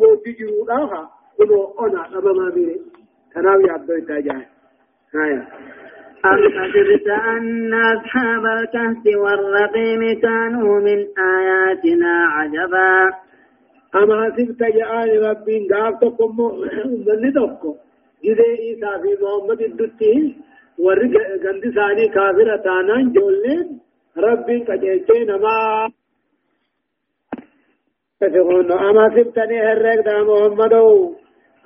بوتي جرودا كنو أنا أما ما بيري تناوي عبدو التاجان هايا أم حسبت أن أصحاب الكهف والرقيم كانوا من آياتنا عجبا أم حسبت يا آل ربي قافتكم من تقو جدي إيسا في محمد الدتي ورق غندي ثاني كافرة تانان جولين ربي قجيتين ما تفقون أما سبتني هرق دا محمدو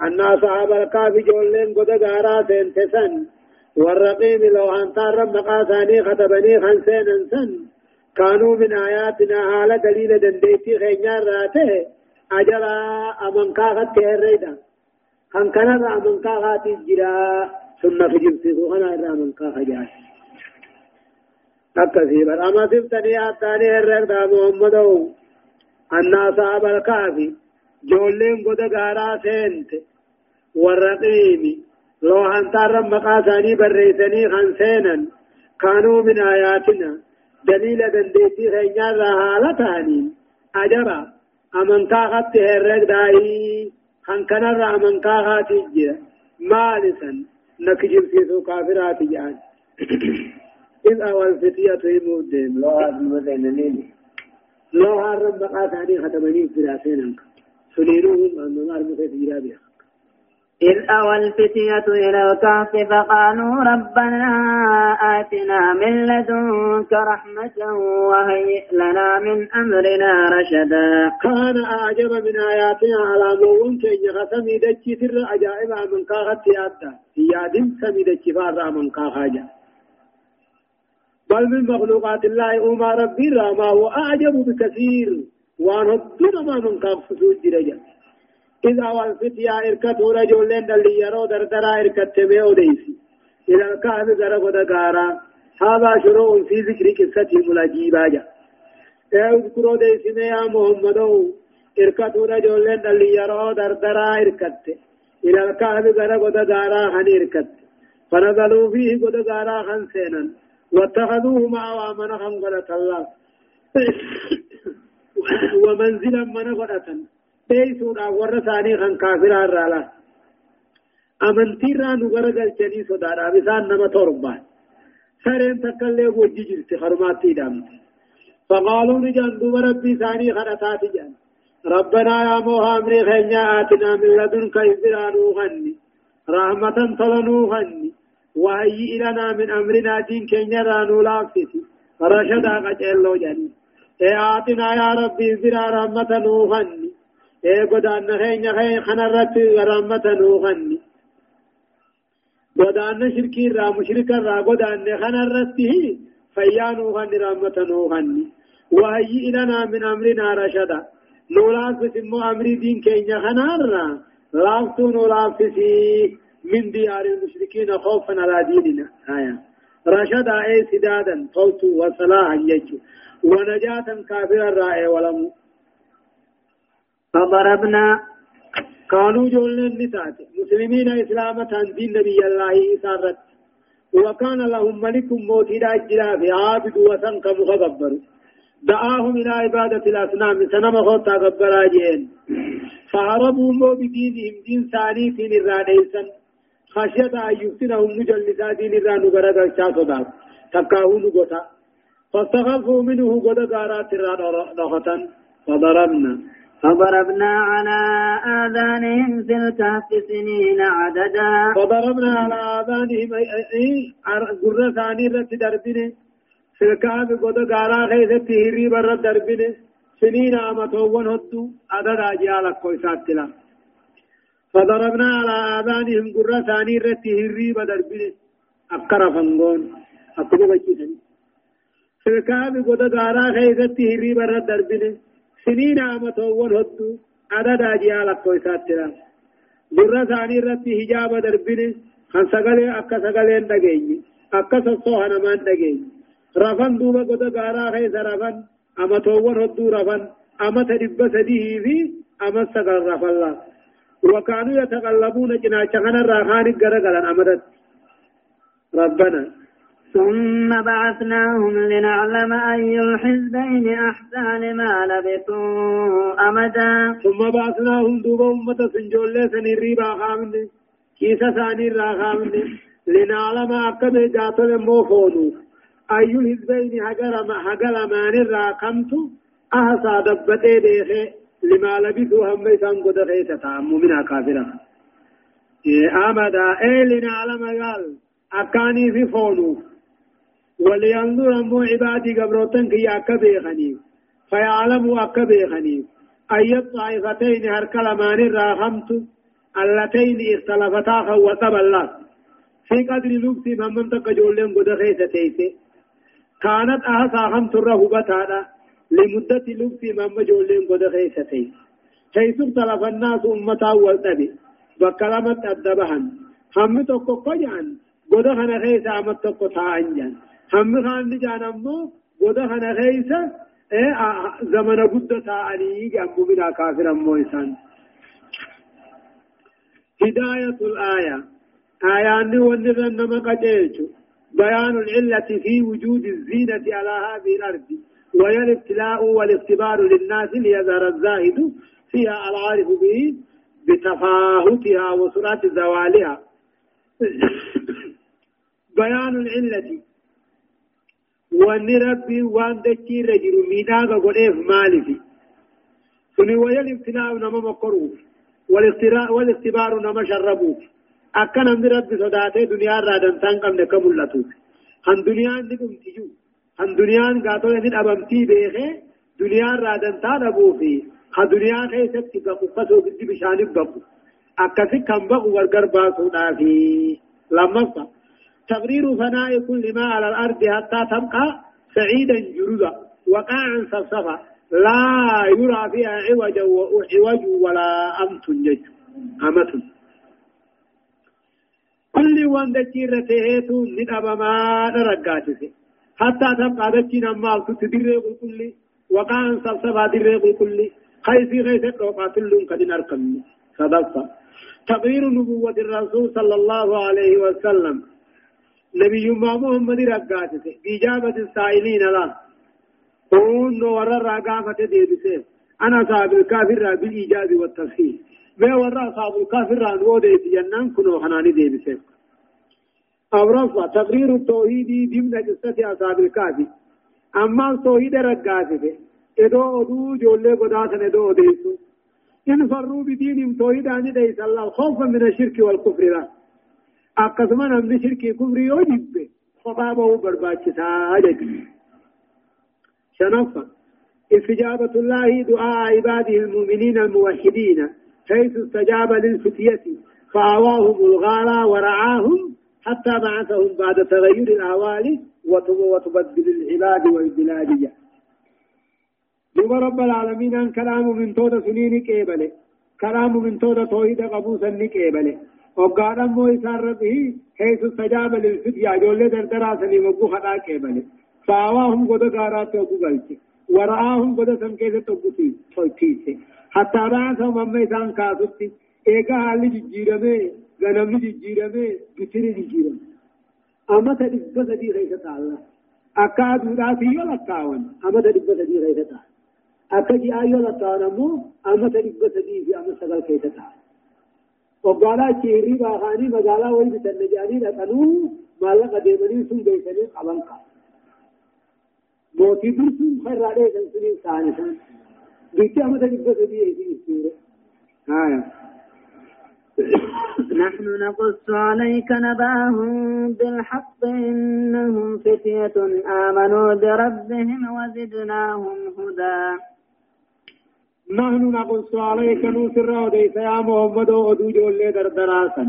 أن أصحاب الكهف جولين قد غارا سنتسن والرقيم لو أن تارم مقاساني خطبني خنسين انسن. كانوا من آياتنا حالة دليل دنديتي خينيار راته. أجرا أمن كاغت تهريدا خن كان أمن كاغت جرا سنة في جمسيسو خنا أمن كاغت جاش أكثيبا أما سبتني آتاني هرق دا محمدو. أن أصحاب الكافي جولين قد غارا سنت والرقيم لو هنتار مقاساني بريسني خنسينا كانوا من آياتنا دليل دنديتي خينيا رهالتاني أجرا أمن كاغت هرق داي خنكنا را أمن كاغت جرا مالسا نكجب سيسو كافرات جان إذ أول فتية يمودين لو هذا المدينة لو ختمني بها إذ أوى الفتية إلى الكهف فقالوا ربنا آتنا من لدنك رحمة وهيئ لنا من أمرنا رشدا. كان أعجب من آياتنا على موون كي يخسمي دجي سر أجائب من كاغت يادا. يادم سمي دجي فارا من كاغاجا. بل من مخلوقات الله أما ربي ما هو أعجب بكثير. وأن هدنا ما من كاغ فسوج درجة إذا والفتيا إركتوا رجلين اللي يروا دردرا إركت بيو ديسي. إلى الكهف غرق دقارا هذا شروع في ذكر قصتهم العجيبة اذكروا ديسي يا محمد إركتوا رجلين اللي يروا دردرا إركت. إلى الكهف غرق دقارا هن إركت. فنزلوا فيه قدقارا خنسينا واتخذوه معه من خنقلة الله. ومنزلا من غلة بيسونا ورثاني خن كافر الرالا أمنتي را نغرا قلچني صدارا. بسان نما توربان سرين تكالي وجي جلت خرماتي دامت فقالوا نجان دوب ربي ثاني خرطات جان. ربنا يا امري خينيا آتنا من لدنك إذرانو غني رحمة تلنو غني وهي لنا من أمرنا دين كينيا رانو لافتي رشدا قجلو جاني اي آتنا يا ربي إذرا رحمة نو غني اے گدان خین خین خنرت رحمت نوغنی گدان شرکی را مشرک را گدان خنرت هی فیان نوغن رحمت نوغنی وهي لنا من امرنا رشدا نولاف سمو أمر دين كينيا خنار لافتو نولاف من ديار المشركين خوفا على ديننا. آية. رشدا اي سدادا فوت وصلاحا يجو ونجاة كافرا رائع ولم. فضربنا. كانوا جولن نتات مسلمين إسلام دين نبي الله إسارت وكان لهم ملك موتي راجلا في عابد وسنك مغبر دعاهم إلى عبادة الأصنام سنم خوتا غبرا جين فهربوا مو بدينهم دين ثاني في الرانيسا خشية أن يفتنهم مجلسا دين الرانو غرق الشاصدات تكاهون غتا فاستخفوا منه غدا غارات الرانو فضربنا. فضربنا على آذانهم في الكهف سنين عددا. فضربنا على آذانهم أي قرة ثاني رت دربنا في الكهف قد قارا خيثة هري برد دربنا سنين آمتوون هدو. عدد أجيالك كويسات تلا فضربنا على آذانهم قرة ثاني رت هري بدربنا أكر فنغون. أكبر في الكهف قد قارا خيثة هري برد دربنا سنين آمتوون هدو. عدد أجيال كويسات ترى درة ثاني رتي حجاب دربين خان سغلي أكا سغلين دقيني أكا سصوها نمان دقيني رفن دوبا قد غارا خيس رفن. أمتوون هدو رفن. أمت رب سديه في أمت سغل رفن الله وكانوا يتقلبون جنا شغنا الراخان قرقلا أمدت. ربنا. ثم بعثناهم لنعلم أي الحزبين أحسن لما لبثوا أمدا. ثم بعثناهم دوبا أمة سنجول لسن الريبا خامن. كيسا ثاني را خامن. لنعلم أكد جاتل موفونو. أي الحزبين هجر مان را كمتو. أحسا دبتي ديخي. لما لبثوا هم يسان قد خيسة تعمو من كافرا إيه لنعلم قال أكاني في فونو. ولينظر أمو عبادي قبروتن كي أكبي غنيم فيعلموا أكبي غنيم أي الطائفتين هركلمان الراحمت اللتين اختلفتا خوتب الله في قدر لبس من من تقجولين قد خيستيس كانت أهسا خمت الرهبة لمدة لبس من مجولين قد خيستيس حيث اختلف الناس أمتا والتبي بكلمة الدبهن هم تقو قجعن قد خنا خيسا أمت تقو تاعنجان هم خان جان أمو وده خنا خيسا إيه زمن قد تاعني جنبو بنا كافر أمو إنسان. هداية الآية. آيان ونذن نما قجيج بيان العلة في وجود الزينة على هذه الأرض. وهي الابتلاء والاختبار للناس ليظهر الزاهد فيها العارف به بتفاهتها وسرعة زوالها. بيان العلة. وأني ربي وأن دكي رجل ميداغا قديف مالفي. سني ويا الابتلاء نما مقروف والاختبار نما شربوف أكن أمد ربي صداته دنيا رادن تنقم نكم اللتوف هن دنيا ندم تيجو هن دنيا قاتل ندم أبمتي بيخي دنيا رادن تادبوفي ها دنيا خيست تبقى قصو بدي بشاني بقو أكسي كم بقو ورقر باسو نافي لما فا تقرير فناء كل ما على الأرض حتى تبقى سعيدا جرزا وقاعا صفصفا لا يرى فيها عوج وعوج ولا أمت جج أمت كل وان دكير تهيتو ندب ما نرقاتي حتى تبقى دكي نمال تدري كل وقاعا صفصفا دري كل خيسي خيسي قوقات اللون قد نركم صدقا تقرير نبوة الرسول صلى الله عليه وسلم. نبي ما محمد رقاتك بإجابة السائلين لا. قول ورى الرقافة ديبسه أنا صاحب الكافر بالإيجاب والتفصيل ما ورى صاحب الكافر عن وديت جنان كنو خناني ديبسه أورفا تقرير التوحيد ضمن قصة أصحاب الكافر أما التوحيد رقاتك إدو أدو جولي قداسا إدو أديسو. إن فروا بدينهم توحيد عن ديس الله خوفا من الشرك والكفر لا. namni shirkii kufrii yoo jibbe kophaa bahuu barbaachisaa jechuudha. شنفا. استجابة الله دعاء عباده المؤمنين الموحدين حيث استجاب للفتية فآواهم الغارة ورعاهم حتى بعثهم بعد تغير الأهوال وتبدل العباد والبلادية دوب رب العالمين أن كلام من تود سنين كيبله كلام من تود توحيد قبوسا كيبله وقال أمو إسان ربه حيث استجاب للفتيا جولة دردرا سني مقو خطا كيبالي فاواهم قد غارات توقو بلتي ورآهم قد توقو تيسي حتى بعثهم أما إسان كاسوتي. إيقا حالي ججيرمي غنمي ججيرمي بسري ججيرمي أما تدب سدي غيثة الله أكا دوراتي يولكاون أما تدب سدي غيثة أكا جي آيو لكاون أمو أما تدب سدي في أما سغل كيثة الله وقالا چیری باخانی مگالا وی بتن جانی لکنو مالا قدیمنی سن بیسنی قبل قا موتی در سن خیر راڑے سن سنی سانسان بیتی احمد جبہ سبی ایسی اسیورے آیا نحن نقص عليك نباهم بالحق إنهم فتية آمنوا بربهم وزدناهم هدى. نحن نقص عليك نوسر وديس يا محمد ودو جولي دردراسا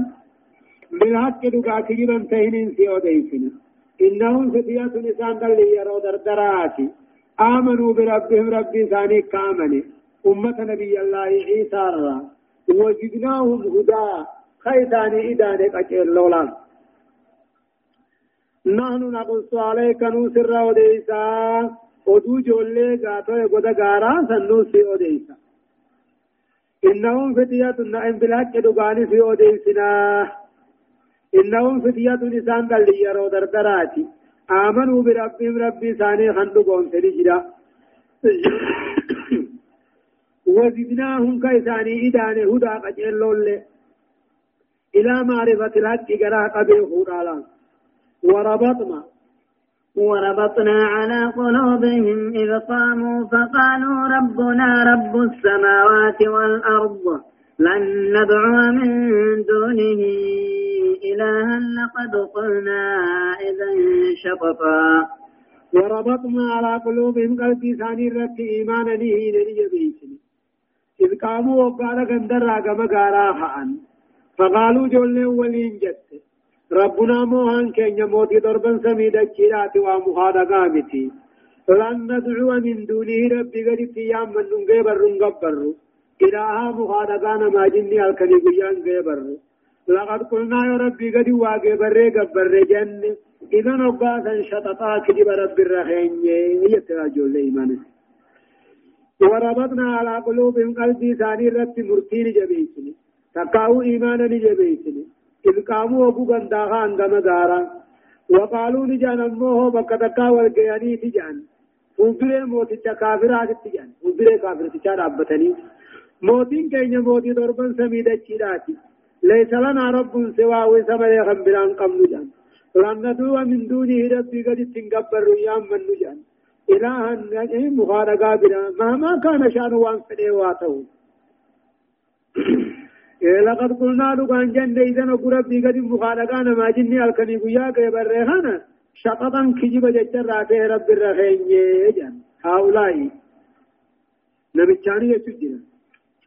بالحق دقا كجبا تهنين سي وديسنا إنهم فتية نسان دل يرو دردراسي آمنوا بربهم ربي ثاني كامني. أمة نبي الله عيسى الرا. وجدناهم هدى خيثاني إدانك أجل لولان نحن نقص عليك نوسر وديسا ijoollee gaatoo goda gaaraa sannuu si odeysa innahum fitiyatun na'in bilhaqqi dhugaani si odeysinaa innahum fitiyatun isaan dhalli yeroo dardaraati آمنوا بربهم ربي ثاني خندقهم سنجرا وزدناهم كيساني إداني هدى قجلول إلى معرفة الحق قراء قبل خورا وربطنا. وربطنا على قلوبهم إذ قاموا فقالوا ربنا رب السماوات والأرض لن ندعو من دونه إلها لقد قلنا إذا شططا. وربطنا على قلوبهم قلبي ثاني رت إيمانا نهي نريد بيسني إذ قاموا وقال قندر راقم قارا خان فقالوا جولي ولين جت. ربنا موهان كين موتي ضربا سميدا جيرات ومخادا قامتي. لن ندعو من دونه ربي قد تيام من ننقبر نقبر إلها مخادا قانا ما جني الكني قيان قبر لقد قلنا يا ربي قد واقبر قبر جن. إذا نقاسا شططا كجب رب الرحيم. يتراجع الإيمان وربطنا على قلوبهم قلبي ثاني رب مرتين جبيسني. تقاو إيمانا جبيسني. إذ قاموا أبو غنداها عندما دارا وقالوا نجان أمه بكتكا والقياني تجان. فنفره موتي كافرات تجان. فنفره كافر تجان أبتني موتين كين موتي ضربا سميدة جيراتي ليس لنا رب سوى وسمى خمبران قم نجان لن ندعو من دونه ربي قد تنقبر ريام من نجان إلها مخارقا بنا. مهما كان شأن وان فنيواته إيه لقد قلنا لقان جنة إذا نقول ربي قد مخالقا ما جني الكني قيا كيبر ريحانا شططا كجب ججر راته رب الرحيم جن. هؤلاء. نبتشاني يسجنا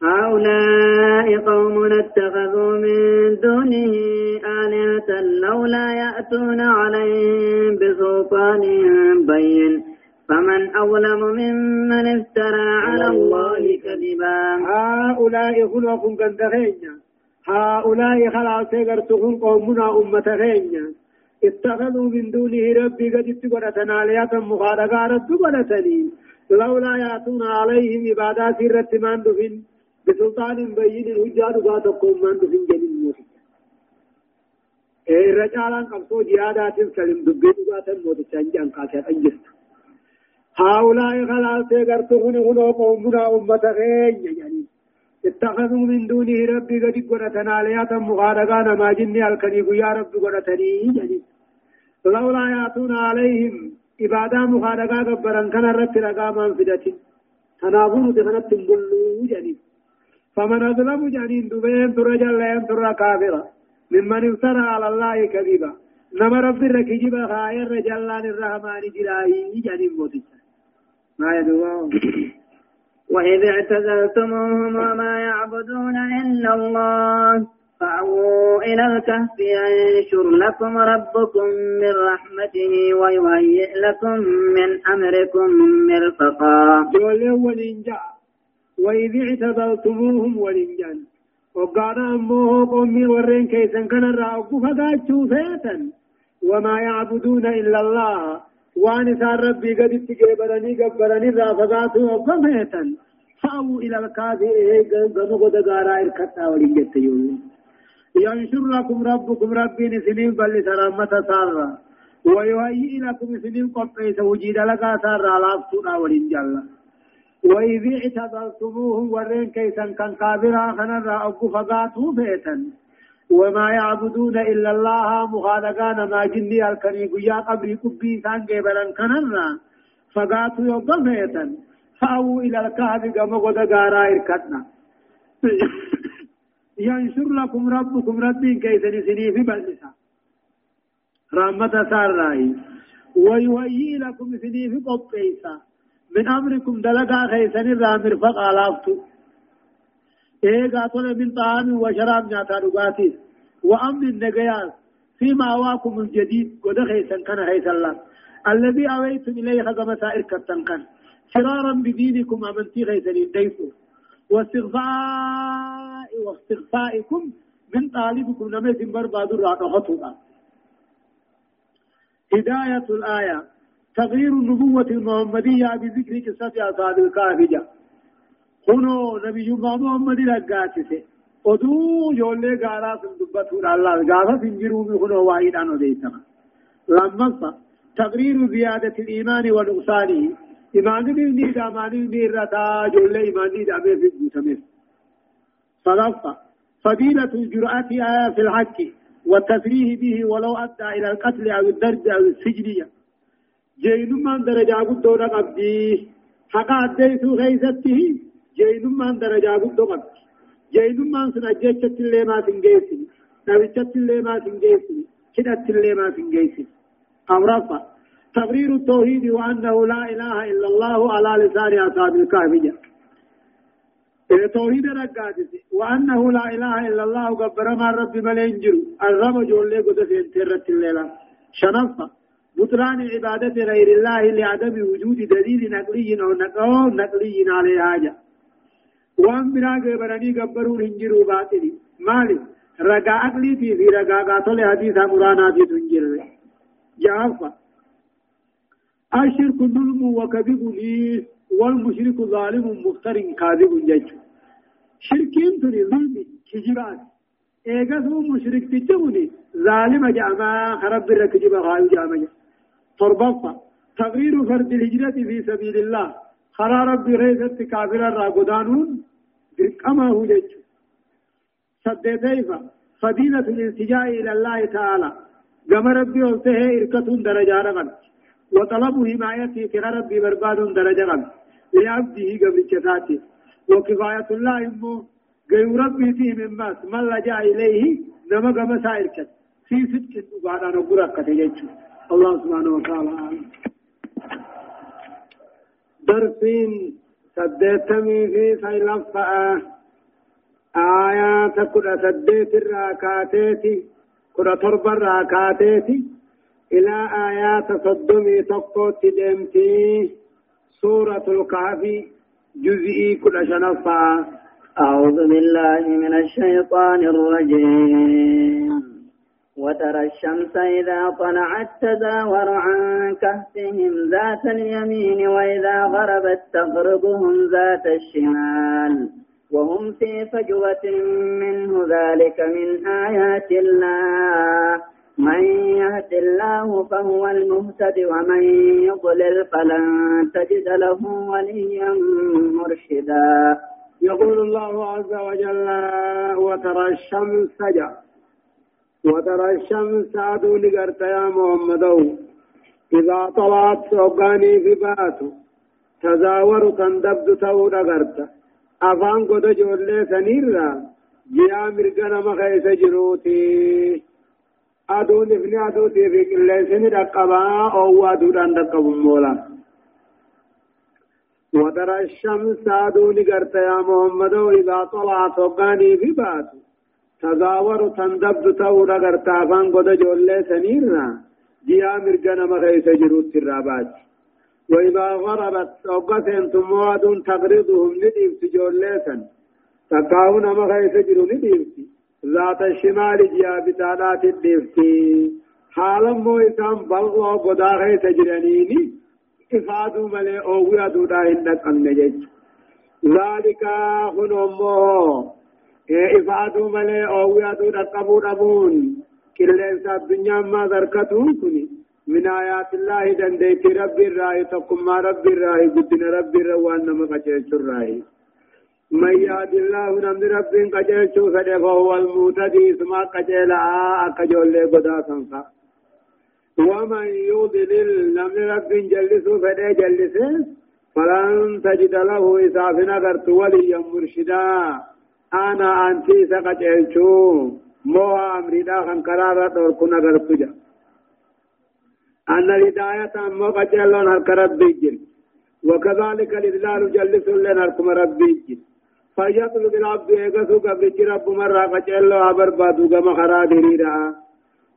هؤلاء قوم اتخذوا من دونه آلهة لولا يأتون عليهم بسلطان بين. فمن أظلم ممن افترى على الله كذبا. هؤلاء خلقهم قد خينيا هؤلاء خلاص غرتهم قومنا أمة خينيا اتخذوا من دونه ربي قد اتقرتنا لياتا مخارقا رد قرتني لولا يأتون عليهم عبادات الرتمان دفن بسلطان بين الهجاد قاتكم من دفن جنين موسى إيه رجالا قبصوا جهادات سلم دبين قاتا موتى شانجان قاسات أنجست هؤلاء خلاص غرتهن هنا قومنا أمة غين يعني اتخذوا من دونه ربي قد قرتنا لياتا مغارقان ما جني الكنيب يا رب قرتني يعني لولا يأتون عليهم إبادة مغارقا قبرا كان الرت رقاما فدت تنابون تخنت بلو يعني فمن أظلم جانين دبين ترجل لين ترى كافرا. ممن افترى على الله كذبا. نما رب الركجب خائر رجلان الرحمن جلاهي جانين موتي. ما وإذ اعتزلتموهم وما يعبدون إلا الله فأووا إلى الكهف ينشر لكم ربكم من رحمته ويهيئ لكم من أمركم مرفقا. ولنجا وإذ اعتزلتموهم ولنجا وقال أمه قومي ورين كيسا كان الرأوك فقاتشوا فيتا وما يعبدون إلا الله. وان سار ربي قد تجيبرني قبرني رافقات وقميتا فأو إلى الكافي قمو قد قارا إركتا ولنجت يقول ينشر لكم ربكم ربي نسنين بل سرامة سارا ويهيئ لكم سنين قبيس وجيد لك سارا لافتنا ولنجل وإذ اعتذرتموهم ورين كيسا كان كابرا خنرا أبو فقاتوا فيتا وما يعبدون إلا الله مخالقان. ما جني الكني قيا قبري قبي سان قبلا كنرا. فقاتوا يوم فأو إلى الكهف قم قد قارا إركتنا. ينشر لكم ربكم ربي كيس نسني في بلسا. رحمة ساراي ويهيئ لكم سني في قبيسا من أمركم دلقا خيسن الرامر فقالافتو إيغا طلب من طعام وشراب نعطى رقاتيس وأمن النقياس فيما أواكم الجديد قد خيسا كان خيسا الله الذي أويتم إليه خزم سائر كتن كان فرارا بدينكم أمنتي خيسا ديفو واستغفاء واستغفائكم من طالبكم نميت برباد الرعاقة هداية الآية تغيير النبوة المحمدية بذكر قصة أصحاب الكافجة كنو نبي محمد لقاتسه oduu ijoollee gaaraa sun dubbatuudha allah gaafa sin jiruu mi kunoo waa'idhaan odeessama lammaffa تقرير زيادة الإيمان ونقصانه إيمان بني دا ماني ميرتا جل إيمان دا في الجسمين صدفة فضيلة الجرأة في الحق والتسريه به ولو أدى إلى القتل أو الدرج أو السجنية جينمان درجة قدونا قبدي حقا أديتو غيثته جينمان درجة قدو قبدي جينمان سنجيشت اللي ما سنجيسي نبيشت اللي ما سنجيسي كدت اللي ما سنجيسي أمرفا تقرير التوحيد وأنه لا إله إلا الله على لسان أصحاب الكهف توحيد رقاتي وأنه لا إله إلا الله قبر ما رب ملينجر الرب جولي قد سنترت الليلة شنفة بطلان عبادة غير الله لعدم وجود دليل نقلي أو نقلي عليه حاجة وان بنا قبرني قبروا الهنجر باطلي مالي رقا أقلي في في رقا قاتل حديث مرانا في تنجر جعفة الشرك ظلم وكذب لي والمشرك ظالم مفتر كاذب جج شركين تني ظلم كجبات ايغسو مشرك تجوني ظالم جاما خرب الركجب غايو جاما تربطة تغيير فرد الهجرة في سبيل الله خرى رب ريزت كافر الراقدانون هو جج سدتيفا فضيلة الالتجاء إلى الله تعالى. قام ربي وفته إركة درجة رغم. وطلب حمايته في ربي برباد درجة رغم. لعبده قبل كتاته وكفاية الله إمه غير ربي فيه من ماس. من لجأ إليه نما قم سائر كت. في صدق بعد أن أقول الله سبحانه وتعالى. درسين. سدتمي في سيلفة آيات كل سدت الراكاتات كل تربى الراكاتات إلى آيات صدمي تقوت دمتي سورة الكهف جزئي كل شنفا أعوذ بالله من الشيطان الرجيم وترى الشمس إذا طلعت تزاور عن كهفهم ذات اليمين وإذا غربت تغربهم ذات الشمال وهم في فجوة منه ذلك من آيات الله. من يهد الله فهو المهتد ومن يضلل فلن تجد له وليا مرشدا. يقول الله عز وجل وترى الشمس جاء وترى الشمس عدو لقرت يا محمد إذا طلعت سوقاني في باتو تزاور تندبد تو لقرت أفان قد جولي سنيرا جيا مرقنا مخيس جروتي. أدون ابن أدو تيفي كلسين رقبا أو أدودان رقب مولا. وترى الشمس أدون قرت يا محمد إذا طلعت وقاني في بات تزاور تندبد تورا قرت أفان قد جولي سنيرنا جيا مرقنا مخيس جروت الرابات وإذا غربت أوقاتين ثم أدون تغرضهم نديف تجولي سن. تقاون مخيس جرو نديف ذات الشمال جيا بتالات الدفتي حالا مو إسان بلغوا قداغي تجرنيني إفادو ملي أوغي أدودا إنك النجج ذلك هن أمه إفادو ملي أوغي أدودا قبول أبون كلين الدنيا ما ذركتون كني من آيات الله دنديت ربي الرأي تقم ربي الرأي قدنا ربي الرأي وأنما قجيش الرأي من يهد الله نمد رب قجل شو فده فهو المهتدي ثم قجل أكجل قدا سنفا ومن يضلل نمد رب جلس فده جلس فلن تجد له إسافنا قرت وليا مرشدا أنا أنتي سقجل شو مو أمري دا خنقرارة توركنا قرتجا أن الهداية أمو قجل لنا الكرب وكذلك الإذلال جلس لنا الكم ربي جل. فيطلب العبد يقصو قبل رب مرة قجل عبر بادو كما خراد هريرا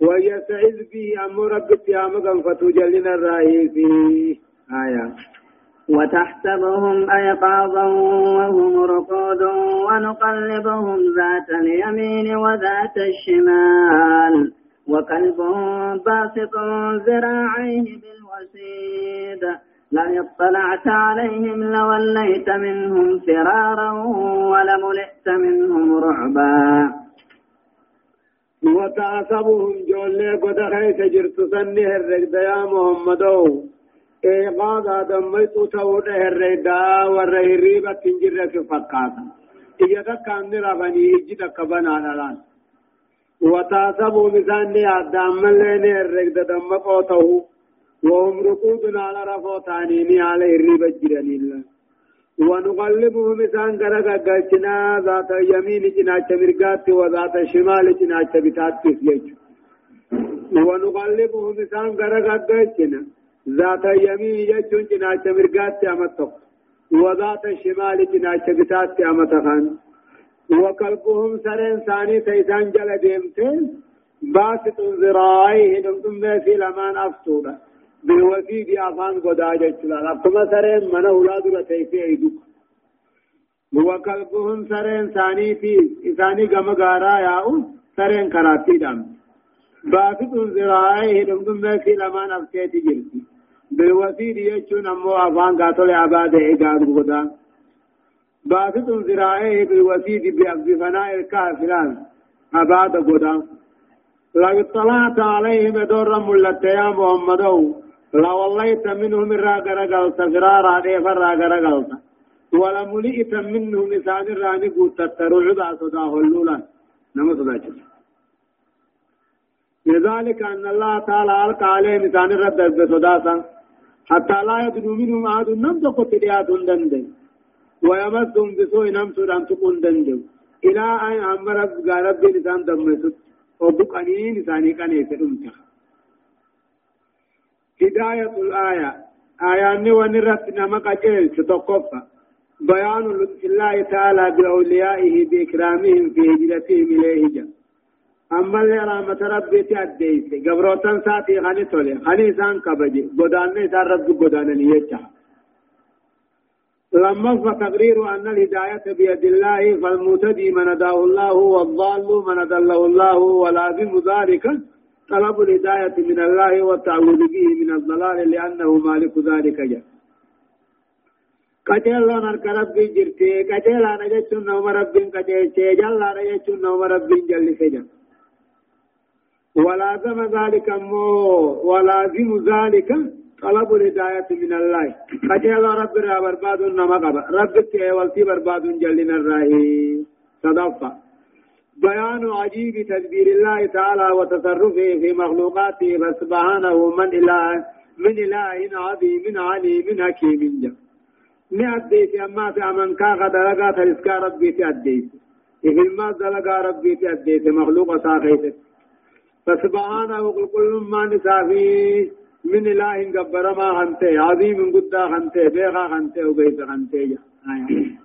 ويستعذ به أمو رب كم فتجلنا الرأي فيه. آية. وتحسبهم أيقاظا وهم رقود ونقلبهم ذات اليمين وذات الشمال وكلبهم باسط ذراعيه بالوسيد لئن اطلعت عليهم لوليت منهم فرارا ولملئت منهم رعبا. وتعصبهم جولي قد خيس جرت سنه الرقد يا محمدو إيقاظ دميت تود الرقدا والرهريبة تنجر في فقاتا إيجا كان ربني إيجا كبنا نلان وتعصبوا بساني أدام لين الرقد دمقوته وهم رقود على رفوتانيني على جراني الله ونقلبهم إسان غرقا قلتنا ذات يمين جناچ مرقات وذات شمال جناچ بتات تسيج ونقلبهم إسان غرقا قلتنا ذات يمين جناچ مرقات أمتق وذات شمال جناچ بتات أمتخان وقلبهم سرين ثاني تيسان جل ديمتين باسط ذراعيه نمتم في لمان أفسودا بالوفي دي أفان قدا جلال أبتما سرين من أولاد رتيسي أيدوك. وكلبهم سرين ثاني في إثاني قم غارا ياو سرين كراتي دام. باسط ذراعيه دمدم في لما نفسيتي جلسي بالوفي دي يجون أمو أفان قاتل عباد إيقاد قدا باسط ذراعيه بالوفي دي بأفض فناء الكافران عباد قدا لو اطلعت عليهم دور ملت يا محمدو لا والله منهم را غرغلت فرارا ديف را غرغلت ولا ملئت منهم لسان راني قوت تترعد صدا هلولا نما صدا لذلك أن الله تعالى ألقى عليه لسان رد بصداسا حتى لا يدنو منهم أحد نمت قتليات دندن. ويمسهم بسوء نمت أن تكون دندن. إلى أن أمر رب لسان دمسد وبقني لساني كان يفدمتها هداية الآية. آية ونرت نمك أجل ستقفى بيان لطف الله تعالى بأوليائه بإكرامهم في هجرتهم إليه جا. أما اللي رحمة ربي تأديس. قبروتان ساتي خاني تولي. خاني سان كبجي قدان سان رب قدان نيجا. لما فتقرير أن الهداية بيد الله فالمتدي من داه الله والضال من دله الله ولازم ذلك طلب الهداية من الله والتعوذ به من الضلال لأنه مالك ذلك جاء قتل نرك ربي جرتي. قتل أنا جتشن نوم ربي قتل جل أنا جتشن نوم ربي جل سجا ولازم ذلك مو ولازم ذلك طلب الهداية من الله. قتل ربي را برباد نما قبا ربي تي والتي برباد جلنا الراهي صدقة. بيان عجيب تدبير الله تعالى وتصرفه في مخلوقاته فسبحانه من إله من إله عظيم عليم حكيم. جل نأديت أما في أمن كاغا دلقا ترسكا ربي تأديت في الماء دلقا ربي تأديت مخلوق ساقيت. فسبحانه قل كل ما نسافي من إله قبر ما خنته عظيم قد خنته بيغا خنته وبيت خنته. آية.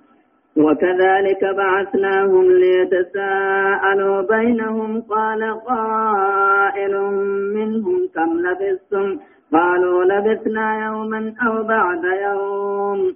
وكذلك بعثناهم ليتساءلوا بينهم قال قائل منهم كم لبثتم؟ قالوا لبثنا يوما أو بعد يوم.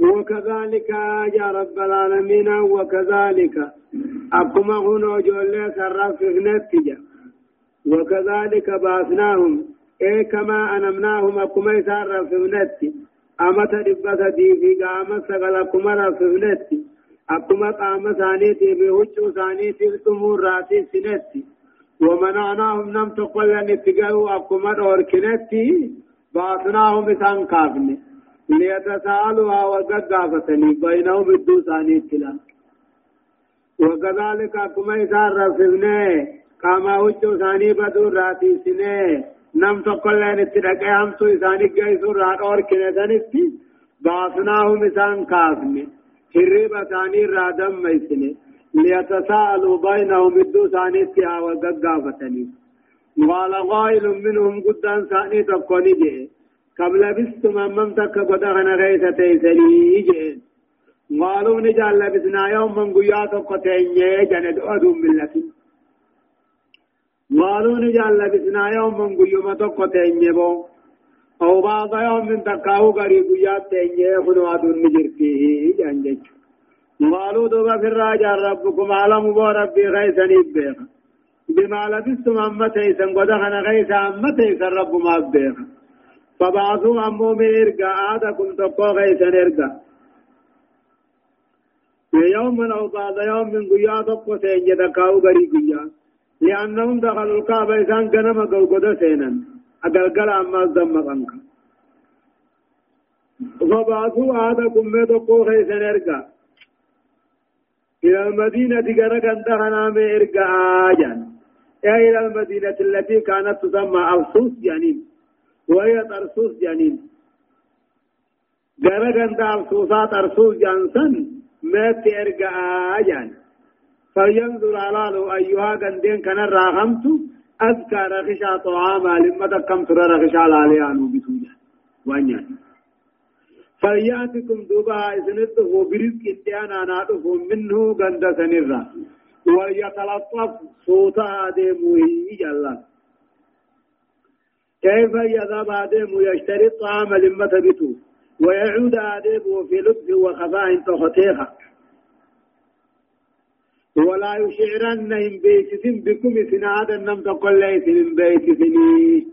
وكذلك يا رب العالمين وكذلك أكما هنا جولي سرف نتيجة وكذلك بعثناهم إيه كما أنمناهم أكما يسرف نتيجة أمتا دبتا دي في قام سغل أكما رفنتي أكما قام ثانيتي بوجه ثانيتي الأمور راتي سنتي ومنعناهم نم تقول أن اتقاوا أكما أوركنتي بعثناهم إسان كافني. ليتساءلوا وقد قافتني بينهم الدو ثانيتي لا وكذلك أكما إسان رفنه قام وجه ثاني بدو راتي سنة. نم تقول لين اتدقى همسو إساني قيسو ران اور كنتنتي بعثناهم إسان كافني. هرب ثاني رادم ميسني. ليتساءلوا بينهم الدو ثاني اتها وققافتني قال قائل منهم قدان ثاني تقوني جئ. كم لبستم أمم تك قدغن غيث تيسلي جئ قالوا نجعل لبسنا يوم من قياتك تينيه جند أدوم ملتي قالوا نجعل لبسنا يوما قيوم تقو تنيبو أو بعض يوم من تقاو قريب يات تنجي خنو أدون نجرتي جانجج قالوا دوبا في الراجع ربكم عالم بو ربي غيثا نبيخ بما لبستم أمتيسا ودخن غيثا أمتيسا رب ما بيخ فبعثوا أمو من إرقا آدكم تقو غيثا إرقا يوم أو بعد يوم من قيا تقو سينجي تقاو قريب قيا لأنهم دخلوا الكعبة إذن كنما قوقود سينا. أقلقل أما الزمقنك فبعثوا آدكم ميتقو خيسن إرقا إلى المدينة قرق انتهنا من إرقا آجان إلى المدينة التي كانت تسمى أرسوس جانين وهي ترسوس جانين. قرق انت أرسوسات أرسوس جانسن ميت إرقا آجان. فلينظر على أيها قندين كان الراغمت أذكى رخشا طعاما لما تكم ترى رخشا لاليانو بسوجة وانيان فليأتكم دوبا إذنته برزق إتيانا ناته منه قند سنرا وليتلطف صوتا ديمه جلا كيف يذهب آدم يشتري الطعام لما تبتو ويعود آدم في لطف وخفاء تخطيخا ولا يشعرنهم بيتسن بكم سناد النم تقول ليسن بيتسني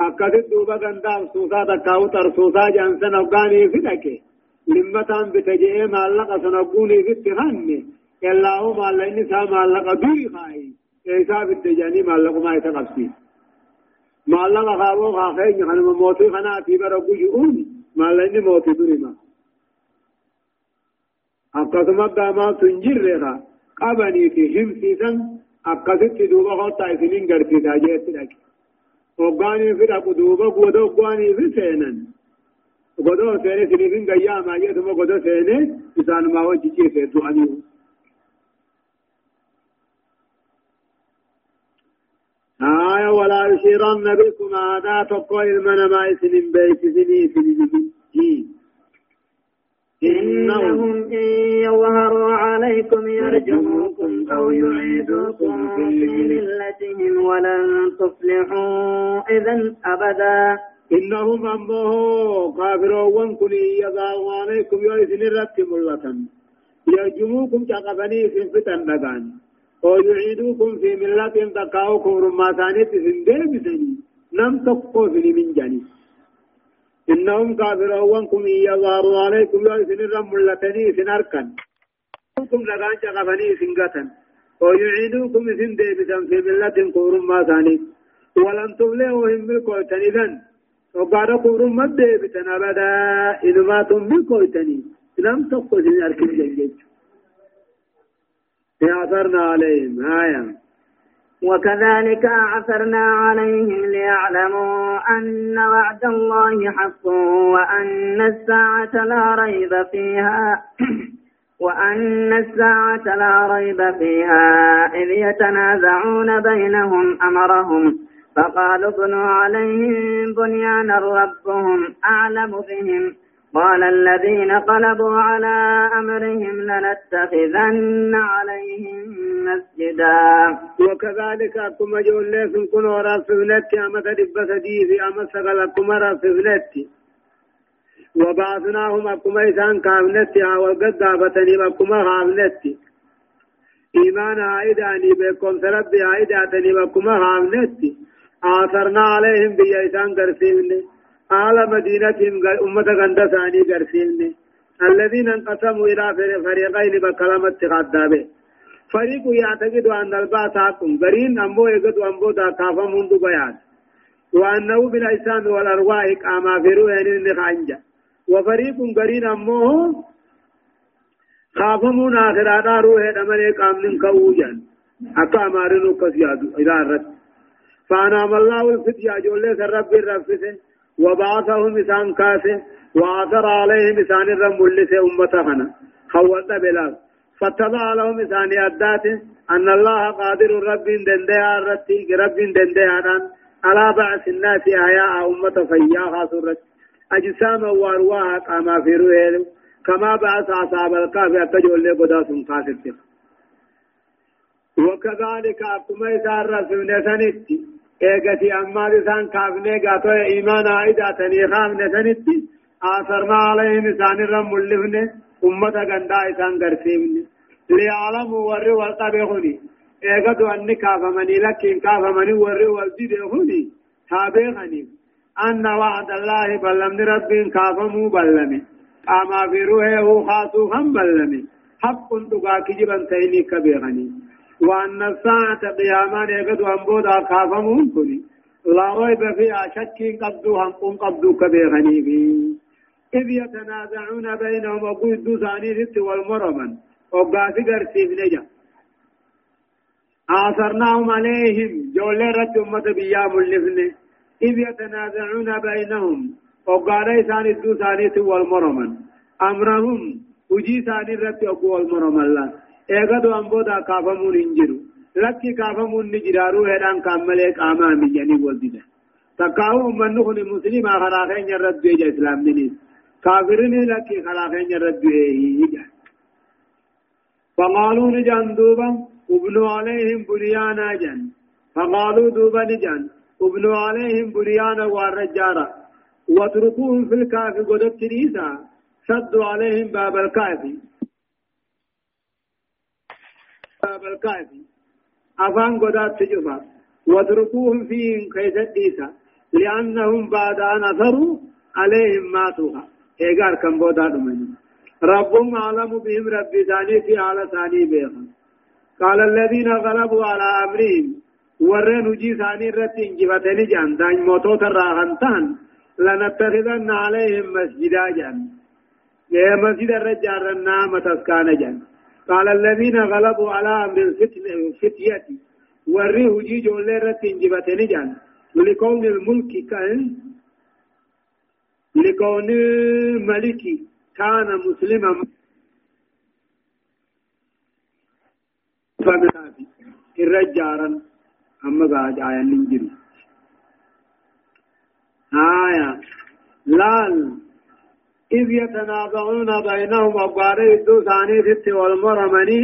أكدت دوبا غندا سوسا تكاو ترسوسا جانسن أفغاني فدك لما تام بتجئ مالك سنقوني في التهاني الله مالا إني سا مالك دوي خاي. إيسا بالتجاني مالك ما يتقبسي مالك خاوو خاخين خنم موتي خنا في برقو جئون مالا إني موتي درما أكدت داما تنجر رخا qabanii fi himsiisan akkasitti duuba hottaa isiniin garsiisaa jeetti dhaqe hoggaanii fi dhaqu duuba goda hoggaanii fi seenan goda seene isiniifin gayyaamaa jeetuma goda seene isaanumaa wajji ciise du'anii آية ولا يشيرن بكم هذا تقوى المنما إسنين بيسسني في إنهم إن يظهروا عليكم يرجموكم أو يعيدوكم في ملتهم ولن تفلحوا إذا أبدا. إنهم أمه كافرون كن يظهروا عليكم الرب ملة يرجموكم كقفني في فتن دقان. أو يعيدوكم في ملة تقاوكم رماتانيت سندي بسني نم تقو من جانب إنهم كافرون كم يظهروا عليكم يا سن الرم لتني سن أركن. كم لغان شغفني سنغتا ويعيدوكم سن ديبسا في ملة كورم ما ثاني. ولن تبلغوا هم ما ديبسا أبدا. إذ لم أركن جنجج يعثرنا عليهم آية. وكذلك عثرنا عليهم ليعلموا أن وعد الله حق وأن الساعة لا ريب فيها وأن الساعة لا ريب فيها إذ يتنازعون بينهم أمرهم. فقالوا ابنوا عليهم بنيانا ربهم أعلم بهم قال الذين قلبوا على أمرهم لنتخذن عليهم مسجدا. وكذلك أكما جول لكم كن ورا فبنتي أما تدبس دي في أما سقل أكما فبنتي وبعثناهم أكما إسان كامنتي والقد دابتني أكما خامنتي إيمان عائداني بكم سرب عائداتني أكما خامنتي آثرنا عليهم بيئسان قرسيمني آل مدينتهم أمة غند ثاني قرسيني الذين انقسموا إلى فريقين بكلمة غدابه فريق يعتقد أن البعث حق قرين أمبو يقد أمبو دا كافا منذ بيان وأنه بالأجسام والأرواح كما في رؤين النخانجة وفريق قرين أمو خافمون آخرانا روح دمني قامن كوجا أكا أمارنو كسيادو إلى الرد فأنام الله الفتيا جولي سرب الرفسه وبعثهم إسان كاسه وآثر عليهم إسان الرمولس أمتهنا خوات بلال. فتبع لهم إسان أداته أن الله قادر رب دندها رتي رب دندها على بعث الناس أحياء أمة فياها سرت أجسام وأرواح كما في روحهم كما بعث أصحاب الكهف أتجول لقداس قاسد وكذلك أكما إسان رسولنا سنتي. ايغتي اما لسان كافني غاتو ايمان عيدا تني خامنه سنتي آثرنا عليهم الرم ملفن أمة غندا إسان غرسيمن ليعلموا ورّي والقبيخني ايغتو أني كافمني لكن كافمني ورّي والديدهني تابعني أن وعد الله بلمن رب كافمو بلمي أما في روحه خاصو هم بلمي حق دقا كجبا تيني كبيغني وأن الساعة قيامان يقدو أنبودا كافمون كني لا ريب فيها شك قبضو هم قبضو كبيغني بي إذ يتنازعون بينهم وقود ثاني ست والمرمن وقاسي قرسيف نجا آثرناهم عليهم جولي رد أمة بيام اللفن إذ يتنازعون بينهم وقالي ثاني الدو ثاني والمرمن أمرهم وجي ثاني رد أقوى والمرمن الله eegadu ambooda kaafamuun hin jiru lakki kaafamuun ni jiraaruu hedhaan kaan malee qaamaa miyyanii wal dida takkaawu ummanni kun muslimaa karaa keenya irra du'e islaamninis كافرين لك خلاقين ردوه فقالوا نجان دوبا وابنوا عليهم بنيانا جن فقالوا دوبا نجان وابنوا عليهم بنيانا والرجارة واتركوهم في الكافي قدت تريسا سدوا عليهم باب الكافي باب الكافي أفان قدات تجفا واتركوهم فيهم كيس الديسا لأنهم بعد أن أثروا عليهم ماتوها ايغار كم بودا دمني ربهم عالم بهم ربي ثاني في على ثاني بيخا قال الذين غلبوا على امرهم ورن وجي ثاني رت انجبتني جان دان موتو تراهنتان لنتخذن عليهم مسجدا جان يا مسجد الرجال النام تسكان جان قال الذين غلبوا على أمر الفتية وري وجي جولي رت انجبتني جان لكون الملك كان لكون ملكي كان مسلما. فبسافي الرجارا أما قاعد آية ننجري آية. لال. إذ يتنازعون بينهم أبواري الدو ثاني ست والمرمني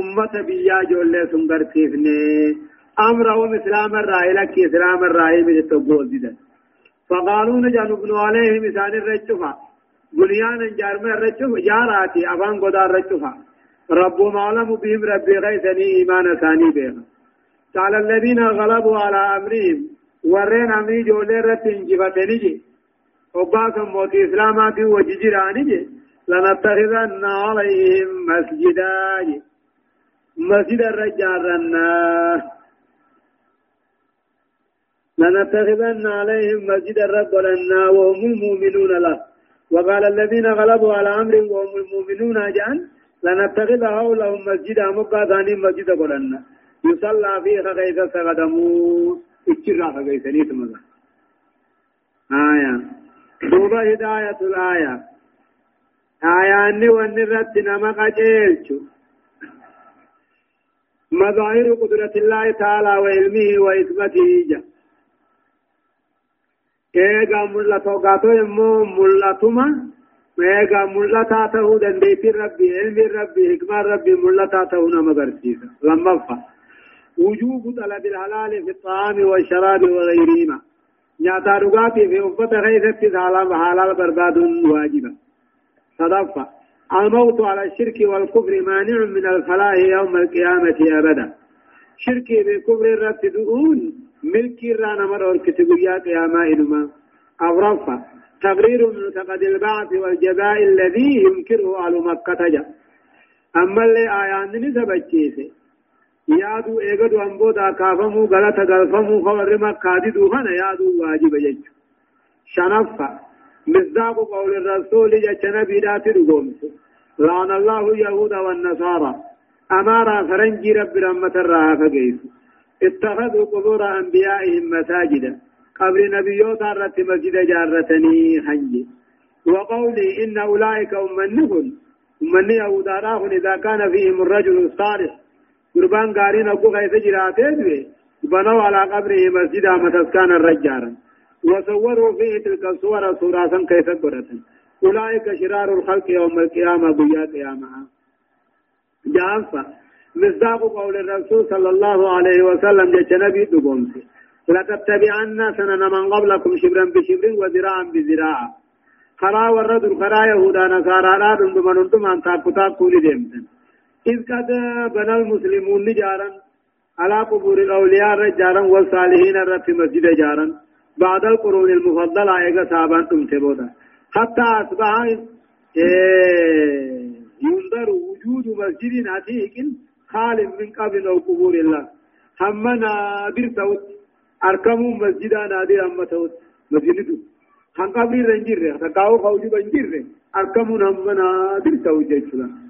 أمة بيا جولة سنگرتيفني أمرهم إسلام الرأي لك إسلام الرأي من التقول دي فقالوا نجان ابن عليهم إسان الرجفة. بنيانا جارما الرجفة جاراتي أبان قدار الرجفة. رب معلم بهم ربي غيثني إيمان ثاني بهم قال الذين غلبوا على أمرهم ورين أمري جولي رتين جفتني جي. وقاسم موت إسلامات وججراني لنتخذن عليهم مسجدا مسجد الرجال لنتخذن عليهم مسجد الرب لنا وهم المؤمنون له وقال الذين غلبوا على أمر وهم المؤمنون جان لنتخذ حولهم مسجدا مقاطعني مسجد قلنا يصلى فيه كيف سقدموا اتشرا فقيسني تمزا آية دوبا هداية الآية آية أني ونرت نما قجيلشو مظاهر قدرة الله تعالى وعلمه وإثبته جاء eega mul'atoo gaatoo immoo mul'atuma eega mul'ataa ta'uu dandeettiin rabbi ilmiin rabbi hikmaan rabbi mul'ataa ta'uu nama agarsiisa lammaffa wujuubu talabil halaali fi xaami والشراب وغيرهما nyaataa dhugaatii fi uffata keessattis halaal barbaaduun waajiba. صدفة الموت على الشرك والكفر مانع من الفلاح يوم القيامة أبدا شركي بكفر الرد دؤون ملكي رانا مرور كتبيا قياما إنما أغرفة تقرير معتقد البعث والجزاء الذي ينكره أهل مكة جاء أما اللي آيان نسبة yaadu eegadu ambooda kaafamuu galata galfamuu kawarri makkaadiduu kana yaaduu waajiba jechu shanaffa misdaaqu qawli rasuuli jecha nabiidhaati dhugoomse لعن الله اليهود والنصارى أمارا فرنجي رب رحمة الرها فقيسوا اتخذوا قبور أنبيائهم مساجدا قبر نبيوت الرت مسجد جارتني حنجي وقولي إن أولئك أمنهم أمني داراهن إذا كان فيهم الرجل الصالح قربان قارين أبو غيث جراتين بنوا على قبره مسجدا متسكان الرجارا وصوروا فيه تلك الصور صورة كيف قرأت أولئك شرار الخلق يوم القيامة بيا قيامة جافة مصداق قول الرسول صلى الله عليه وسلم جاء نبي دقومسي لتتبعن سنن من قبلكم شبرا بشبر وذراعا بذراع خرا ورد خرا يهودا نصارى لا دندم دندم أن تاكو تاكو لديمتن إذ قد بنى المسلمون نجارا على قبور الأولياء رجالا والصالحين رت مسجد جارا. بعد القرون المفضلة إيغا سابان تمتبودا حتى أصبح إيه ينظر وجود مسجد عتيق خال من قبل قبور الله. هم نادر توت أركموا مسجدا نادر أما توت. مسجد هم قبل رنجر تقاو خوجي بنجر أركموا هم نادر توت جيشلا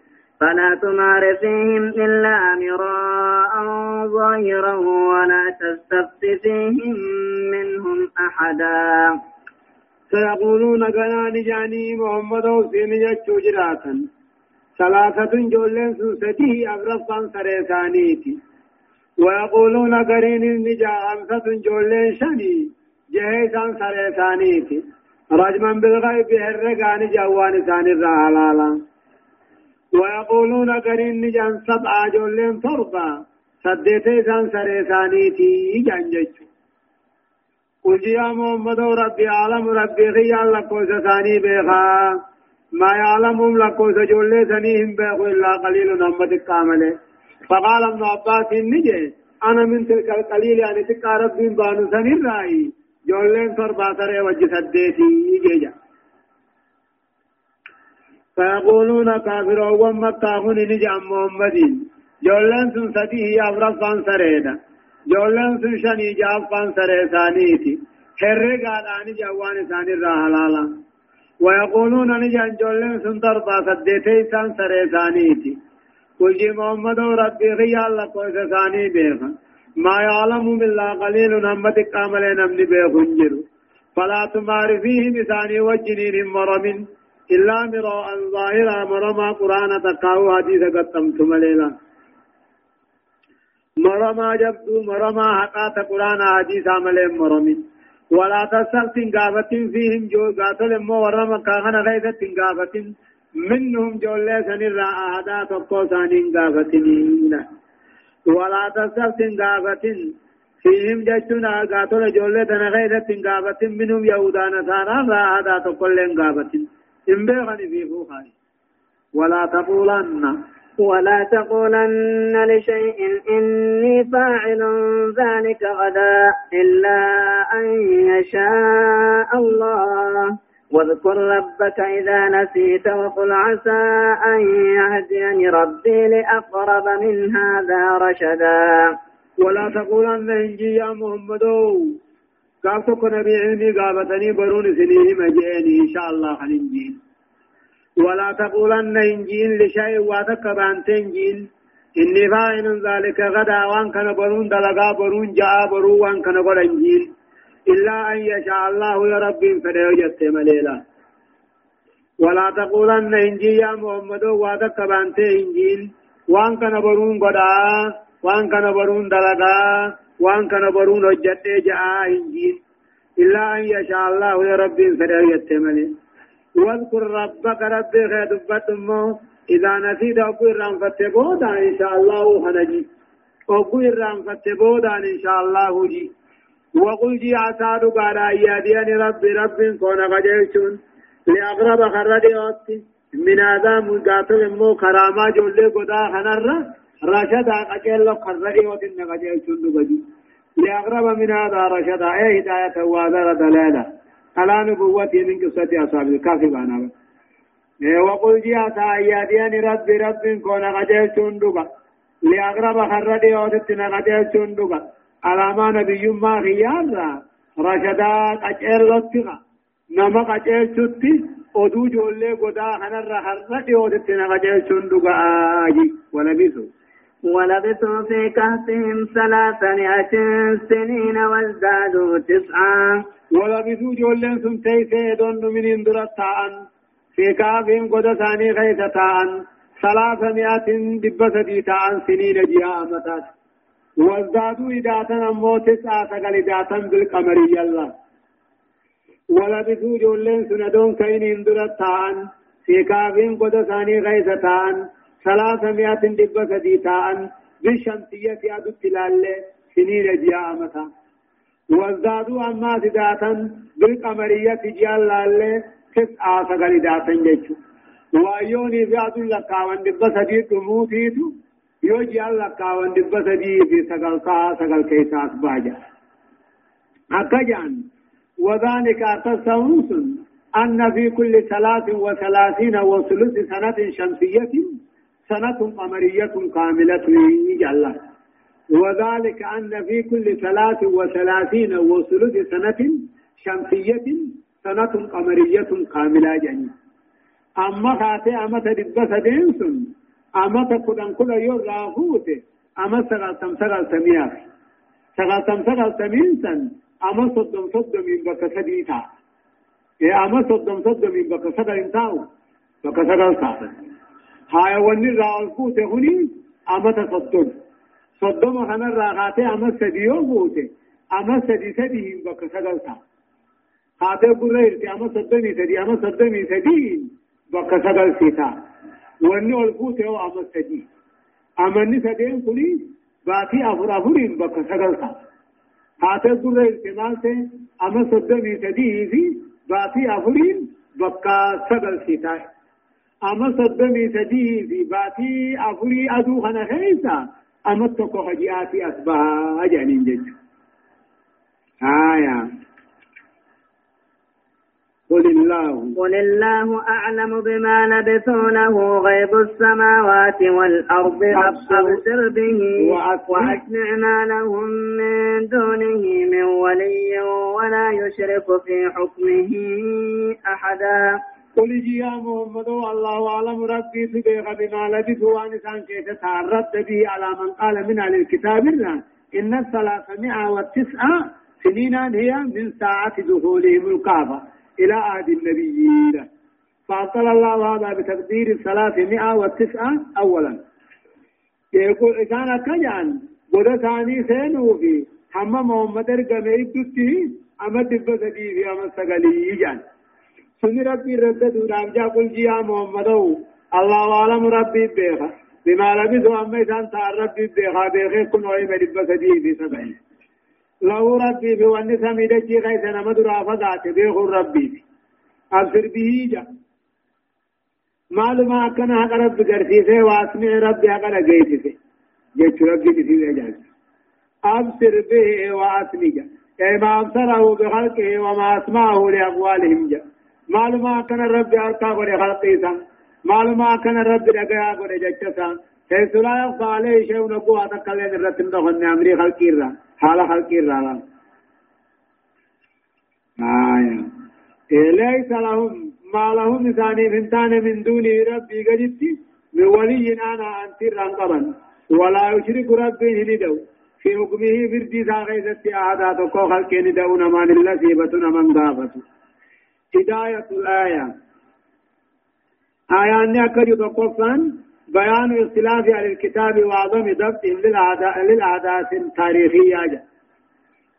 فلا تمار فيهم إلا مراء ظاهرا ولا تستفت فيهم منهم أحدا. سيقولون قنان جاني محمد حسين جتشو جراتا ثلاثة جولين سوسته أبرصا سريسانيتي ويقولون قرين النجا خمسة جولين شني جهيسان سريسانيتي رجما بالغيب هرقان جوان سان الرحلالا ويقولون قرين نجا سبعة جولين تربا سديتيسان سريسانيتي جانجتشو قل يا محمد ربي عالم ربي خيال لكو ساني بيخا. ما يعلمهم لكو سجولي سنيهم بيخو إلا قليل نمتك كاملة. فقال ابن عباس نجي أنا من تلك القليل يعني تقى ربي بانو سنين رأي. جولين تربا تري وجه سديتي جيجا. فيقولون كافرون ومكاهون نجي عن محمد. جولين سن سديه أفرفان سريدا. جولين سن شني جافان سريسانيتي هرقا داني جوان ساني راهلالا ويقولون نجي عن جولين سن تربا سديتي سان سريسانيتي قل جي محمد ربي خيال لك وسساني بيخا. ما يعلم بالله قليل نمت كامل نمني بيخنجر. فلا تمار فيه مثاني وجنين مرم إلا مراء ظاهرا مرما قرآن تقاو حديث قدمت مليلا. مرما جبدو مرما حقات قرآن حديث عمل مرم ولا تسل تنقافة فيهم جو قاتل مو ورما كاغنا غيثة تنقافة منهم جولة سنرى أهدا تقو سانين قافتنين ولا تستفتن قافتن فيهم جشنا قاتل جولة نغيرة قافتن منهم يهودا نصارى لا أهدا تقو لين قافتن إن بيغني في فوخاني ولا تقولن. ولا تقولن لشيء إني فاعل ذلك غدا إلا أن يشاء الله. واذكر ربك إذا نسيت وقل عسى أن يهديني ربي لأقرب من هذا رشدا. ولا تقولن إنجي يا محمد. كافتك نبي علمي قابتني برون سنيه مجيني إن شاء الله خلنجين ولا تقولن إنجين لشيء واتك بانتنجين إني فاعل ذلك غدا وان كان برون دلقا برون جاء برون وان كان قرنجين إلا أن يشاء الله يا ربي فليجت مليلا ولا تقولن إنجي يا محمد وعدك بانت إنجيل وان كان برون قدا وان كان برون دلقا وان كان برون هجت جاء إنجيل إلا أن يشاء الله يا ربي فليجت مليلا واذكر ربك ربي خير إذا نسيت أقول إرام فتبودا إن شاء الله هنجي. أقول إرام فتبودا إن شاء الله جي وقل جي عساد قال أياديان ربي رب كون قجيشون لأغرب خرديوت من هذا مقاتل مو كراما جولي قدا خنر رشدا قجل خرديوت إن قجيشون دقجي لأغرب من هذا رشدا أي هداية وادر دلالة. على نبوتي من قصة أصحاب الكافي بانا وقل جي عسى أياديان ربي رب كون قجيشون دقا لأغرب خرديوت إن قجيشون دقا علامة نبي ما خيارا. رشدا قچر لطغا نما قچر چوتي oduu ijoollee godaa kanarra har'a dhiyootetti na qajeelchuun dhuga aayi walabisu ولبثوا في كهفهم ثلاثمائة سنين وازدادوا تسعا. ولبثوا جولين سن تيسي دون من اندرت تاءن في كافهم قد ثاني غيث تاءن ثلاثمائة دبسة تاءن سنين جياء متات وازدادوا إداتا أمو تسعة قل إداتا بالقمري الله ولبثوا جولين سن دون كين اندرت تاءن في كافهم قد ثاني غيث تاءن ثلاثمائة دبسة تاءن بالشمسية أدو التلال سنين جياء متات وازدادوا أما سداتا بالقمرية جال لالي تسعة سقل داتا جيشو وأيوني في عدو لكا واندب سديد موتيتو يوجي لكا واندب سديد في سقل قا سقل كيسات باجا أكجان وذلك تصوص أن في كل ثلاث وثلاثين وثلث سنة شمسية سنة قمرية كاملة يجعل وذلك أن في كل ثلاث وثلاثين وثلث سنة شمسية سنة قمرية كاملة جني. أما خاتي أما تدبس دينسن أما تقدن كل يوم رافوت أما سغل تم سغل سمياف سغل تم سغل سمينسن أما صدم صدم من بك سديتا. إيه أما صدم صدم من بك سغل انتاو بك سغل سافر هاي وني رافوت هني أما تصدم صدوم خنا راغاتي اما سديو بوته اما سدي سدي بك سغلتا هاته بريرتي اما صدمي سدي اما صدمي سدي بك سغل سيتا وني الفوته اما سدي اما ني سدين كلي باتي افر افرين بك سغلتا هاته بريرتي مالته اما صدمي سدي في باتي افرين بك سغل سيتا اما صدمي سدي في باتي أفري أدو خنا خيسا. أمتك خجئاتي أصبها أجانين جج. آية. قل الله. قل الله أعلم بما لبثوا له غيب السماوات والأرض أبصر. به وأسمع. ما لهم من دونه من ولي ولا يشرك في حكمه أحدا. قل يا محمد الله أعلم. ربي سبيغ بما لبث وأن كان كيف تعرضت به على من قال من أهل الكتاب إن الثلاثمائة والتسعة سنين هي من ساعة دخولهم الكعبة إلى عهد النبيين. فأطل الله هذا بتقدير الثلاثمائة والتسعة أولا. يقول كان كجان بدا ثاني سينو في حمى محمد رقم إبتي. أمد بسدي في أمد سقلي جان. سن ربي ردد ونعم قل يا محمد الله أعلم ربي بيخا بما لبثوا أما إذا أنت ربي بيخا بيخي كن وإما لبس دي في سبعين له ربي في وأن سميد جي غيث نمد رافضات بيخ ربي أبصر به جا معلومة أكنا حق رب قرسيسه واسمع ربي حق رقيسه جيش ربي تسيبه جاز أبصر به واسمع جا أي ما أبصره بخلقه وما أسمعه لأقوالهم جا معلومة كان ربي أركا قد خلقيسا معلومة كان ربي رقيا قد جتسا حيث لا يخفى عليه شيء نقوة تكلين الرتم دخن أمري خلقيرا حال خلقيرا آية ليس لهم ما لهم ثاني فنتان من دون ربي قدت من ولي أنا أنتر قبا ولا يشرك ربي هندو في حكمه فردي ساقيست أعداد وكو خلقين دون من الله سيبتنا من غابته هداية الآية. آية أني أكد تقفا بيان اختلاف أهل الكتاب وعظم ضبطهم للأعداء التاريخية.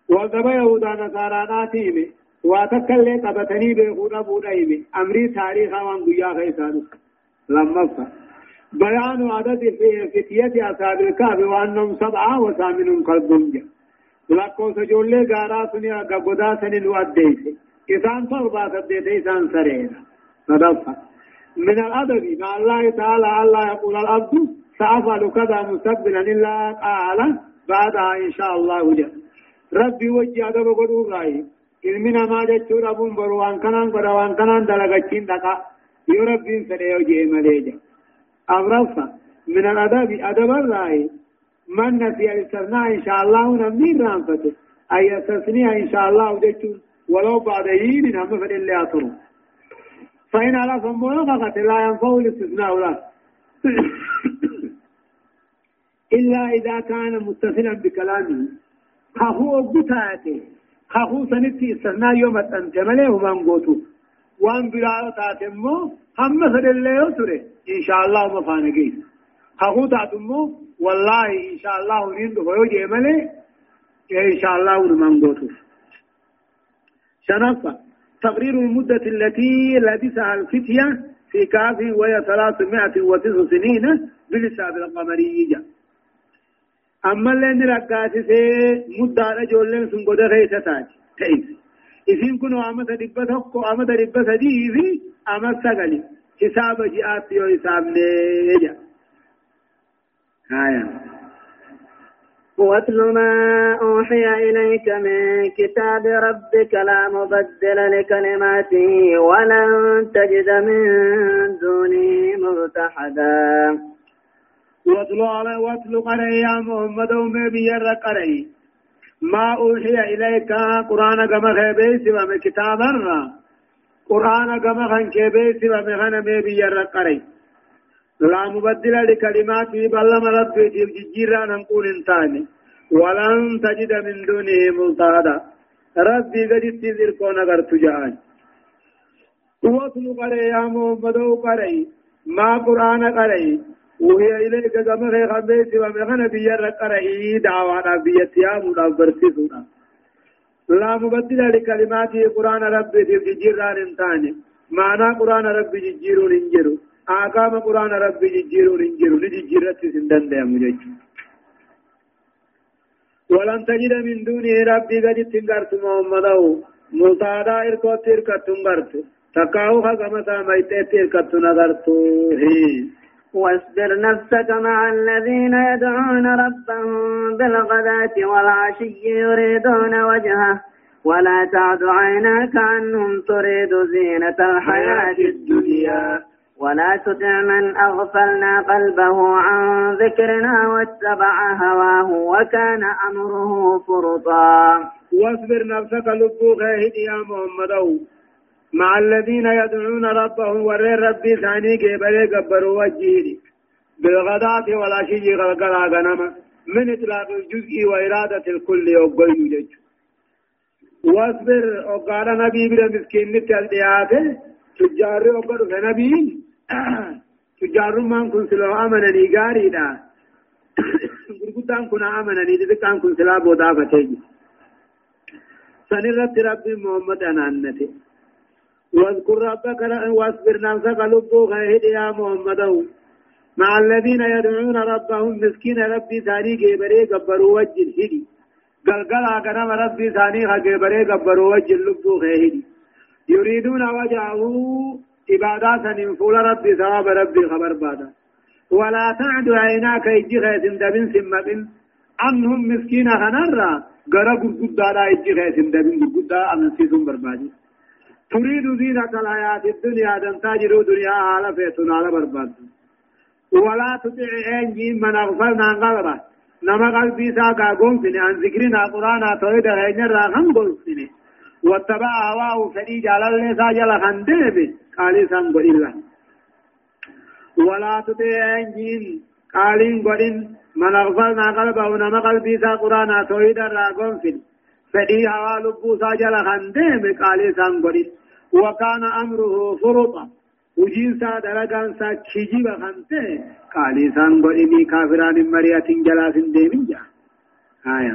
وقب يهودا نصاراناتهم واتكل قبتني بيخون أبو نايم أمري تاريخا وان قيا خيسان. لما بيان عدد في فتية أصحاب الكهف وأنهم سبعة وثامن قلبهم. لكو سجولي غارا سنيا غغدا سنين واديسي إسان تربى سديت إسان سرينا صدفة. من الأدب مع الله تعالى الله يقول الأبد سأفعل كذا مستقبلا إلا قال بعدها إن شاء الله جل. ربي وجه أدب قدو غاي. علمنا ما جتشور أبون بروان كنان بروان كنان دلغتشين دقا. يو ربي سريو جي مليجا أمرفا من الأدب أدب الرأي. من نسي الاستثناء إن شاء الله نمني رانفته أي استثناء إن شاء الله جتشور ولو بعد يين هم فل اللي أطروا فإن على فمونا فقط لا ينفع الاستثناء له إلا إذا كان متصلا بكلامه. فهو بتاته خاخو سنتي استثناء يوم أنت ملي همان قوتو وان بلا تاتمو هم سد الله يسره إن شاء الله ما فانقي. خاخو تاتمو. والله إن شاء الله نين دفعو جيملي إن شاء الله ونمان قوتو شنفة تقرير المدة التي لبثها الفتية في كاف وهي 309 سنين بالحساب القمري أما اللي نرقاسي سي مدة رجولين سنقود غيثة تاج. تأيس إذن كنوا أما تدبت حقو أما تدبت ديزي أما سغلي حساب جاءت يو حساب نيجا. آية. واتل ما أوحي إليك من كتاب ربك لا مبدل لكلماته ولن تجد من دونه ملتحدا واتلو على واتلو قرأي يا محمد ومي بيار قرأي ما أوحي إليك قرآن كما خيبي سوى من كتاب الرا. قرآن كما خن كيبي سوى من خن مي بيار قرأي لا مبدل لكلماته بل ربي تجيرا نقول انتاني. ولن تجد من دونه ملتهدا. ربي قد تذكر كون اگر تجاهن واتلو قرأي يا محمد وقرأي ما قرآن قرأي وهي إليك كما في خبيت ومغنى بيار قرأي دعوانا بيتيا مدبرتي سونا. لا مبدل لكلماته قرآن ربي جيران انتاني. معنى قرآن ربي جيرون انجرو. آقام قرآن ربي جيرون انجرو نجي جيرتي سندن دي مجيج ولن تجد من دونه ربي قد تنقرت محمده ملتادا إركوت إركت تنقرت تقاو خزمتا ميتت إركت نقرتو هي واصبر نفسك مع الذين يدعون ربهم بالغداة والعشي يريدون وجهه ولا تعد عيناك عنهم تريد زينة الحياة الدنيا ولا تطع من أغفلنا قلبه عن ذكرنا واتبع هواه وكان أمره فرطا. واصبر نفسك لبوك يا محمد. مع الذين يدعون ربهم ورر ربي ثاني قبل قبروا وجهه بالغداة والعشي غلقلا غنما من إطلاق الجزء وإرادة الكل يقول يجج. واصبر وقال نبي بلا مسكين نتالدياته تجار وقال نبي تجار من كن سلو أمنني غاري دا. gurguddaan kun amananii xixiqqaan kun silaa boodaafatee jiru san irratti rabbiin muhammad anaannate واذكر ربك واصبر نفسك لبو غيهد يا محمد. مع الذين يدعون ربهم مسكين ربي ثاني جبري قبروا وجه هدي. قلقل أقرم ربي ثاني جبري قبروا وجه لبو غيهد يريدون وجهه عبادات فول ربي ثواب ربي خبر بادا ولا تعد عيناك يجي غيث دبن سمبن عنهم مسكين خنرا غرق قد دارا يجي غيث دبن قد أمن سيسون بربادي. تريد زينة الحياة الدنيا دن تاجر دنيا على فيتون على برباد. ولا تطع انجي من اغفلنا قلبه نما قلبي ساكا قنفني عن ذكرنا قرانا تويد غير راهم قنفني واتبع هواه فدي جال الله ساجل خندب قال سان إلا ولا تطع انجي قالين قرين من اغفلنا قلبه نما قلبي سا قرانا تويد راهم فدي هوا لبو ساجل خندب قال سان قرين وكان أمره فرطا وجين سا درجان سا كجيب خمسه قالي سان قريني كافران مريات جلاس ديمين جا آية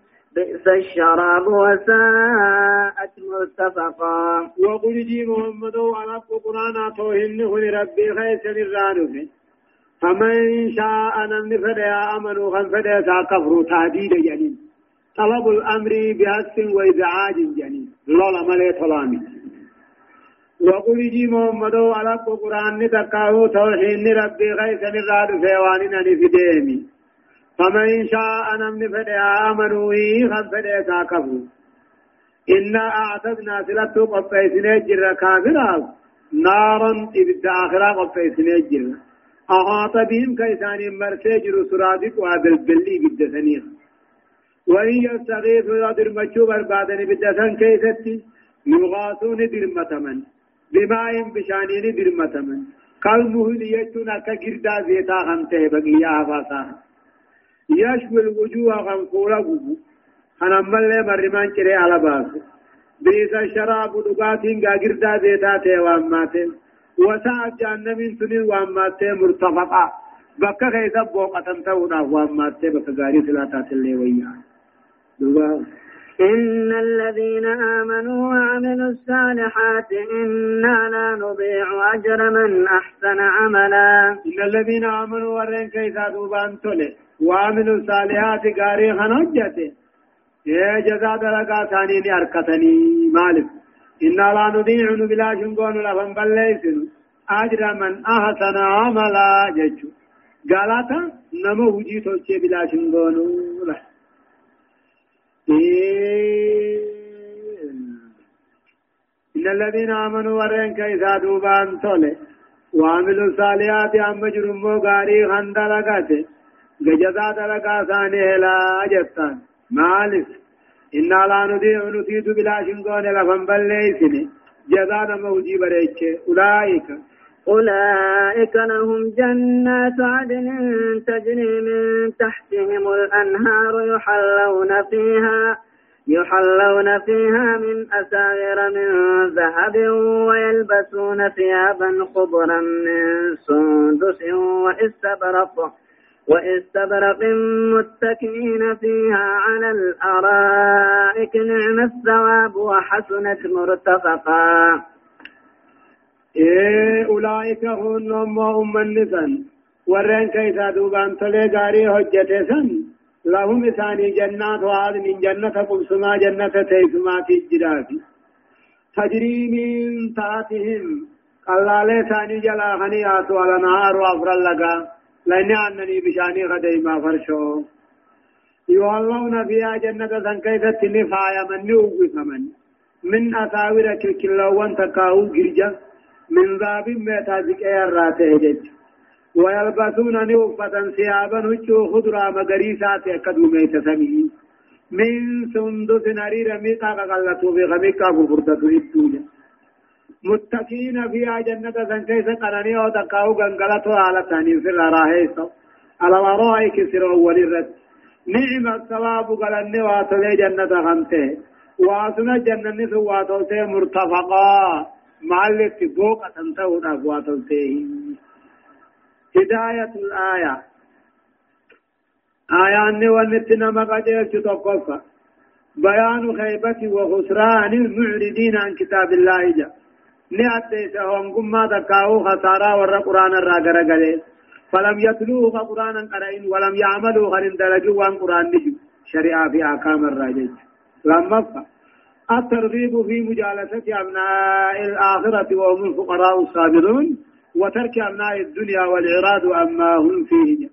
بئس الشراب وساءت مرتفقا. وقل جي محمد على القرآن توهن ربي خيس الرانف فمن شاء نمن فديا أمنوا خن فديا كفر تعديد جنين. طلب الأمر بحث وإزعاج جنين. لولا ملي طلامي. وقل جي محمد على القرآن نتقاه توحين ربي غيث نراد فيوان نفديمي فمن شاء نمن فدي آمنوا خم فدي ساكفوا إنا أعتدنا سلطة قطعي سنجر كافرا نارا إبدا آخرا قفيسن يجرنا أحاط بهم كيسان مرسيجر سرادق وابلبلي بالدثنية. وإن يستغيثوا يدر مجو بربادن بالدثن كيستي يغاثون درمتمن بماء بشانين درمتمن كالمهل يجتون أكا جردا زيتا خمته بقيا أفاسا يشوي الوجوه غنقولا قبو أنا ملي مرمان كري على باسو بيس الشراب دقاتين غاقردا زيتا واماتين. وساعة جهنمين سنين واماتين مرتفقا. بكا خيسا بوقة تنتونا واماتين. بكا غاري سلاتات اللي ويا. إن الذين آمنوا وعملوا الصالحات إنا لا نضيع أجر من أحسن عملا. إن الذين آمنوا ورين كيسا دوبان تولي. وعملوا الصالحات غاري خنوجته يا جزاء درقا ثاني أركتني مالك. إنا لا نضيع بلا شنقون لفن بليسن أجر من أحسن عملا ججو قالاتا نمو وجي توچي بلا شنقون له. إن الذين آمنوا ورين كيسا دوبان تولي. وعملوا الصالحات أم جرمو غاري خندلقاته جزاء درقا ثاني لا جتان. مالف إنا لا نضيع نسيت بلا شنقون لفن بليسن جزاء موجي بريك. أولئك. أولئك لهم جنات عدن تجري من تحتهم الأنهار يحلون فيها يحلون فيها من أساور من ذهب ويلبسون ثيابا خضرا من سندس وإستبرق. واستبرق متكئين فيها على الأرائك نعم الثواب وحسنت مرتفقا. إيه أولئك هم أم النسان ورين كيسا دوبان تلي غاري حجته سن. لهم إساني جنات وعاد من جنة قبسما جنة تيسما تجرافي. تجري من تحتهم. لا ثاني جلا خنيات نهار وأفر لك لأن أنني بشأني غدي ما فرشو. يوالون فيها جنة سنكيفة نفايا من نوغي من. من أساور كلكلوان تكاو جرجا من ذاب ميتازك ايراته جج ويلبسون نوفة ثيابا هجو خضرا مغريسات يكدو ميت سمي. من سندس نرير ميقا قلتو بغميقا بفردتو الدنيا متقين فيها جنة سنكيس قرني أو تقاو على تاني في الراهيس على ورائك سر أول الرد نعم الثواب قلن واتلي جنة خمته واسنا جنة سواتلته مرتفقا. معلق بوقة تنتهو واتلته هداية الآية آية أني ونتنا مقاجر تتوقف بيان خيبة وخسران المعرضين عن كتاب الله جاء ni addeessa hongummaa takkaa'uu khasaaraa warra quraana irraa garagalee فلم يتلوه قرآنا قرأين ولم يعملوا غير درجوا وان قرآن نجو شريعة في أحكام الراجج لما الترغيب في مجالسة أبناء الآخرة وهم الفقراء الصابرون وترك أبناء الدنيا والإعراض أما هم فيه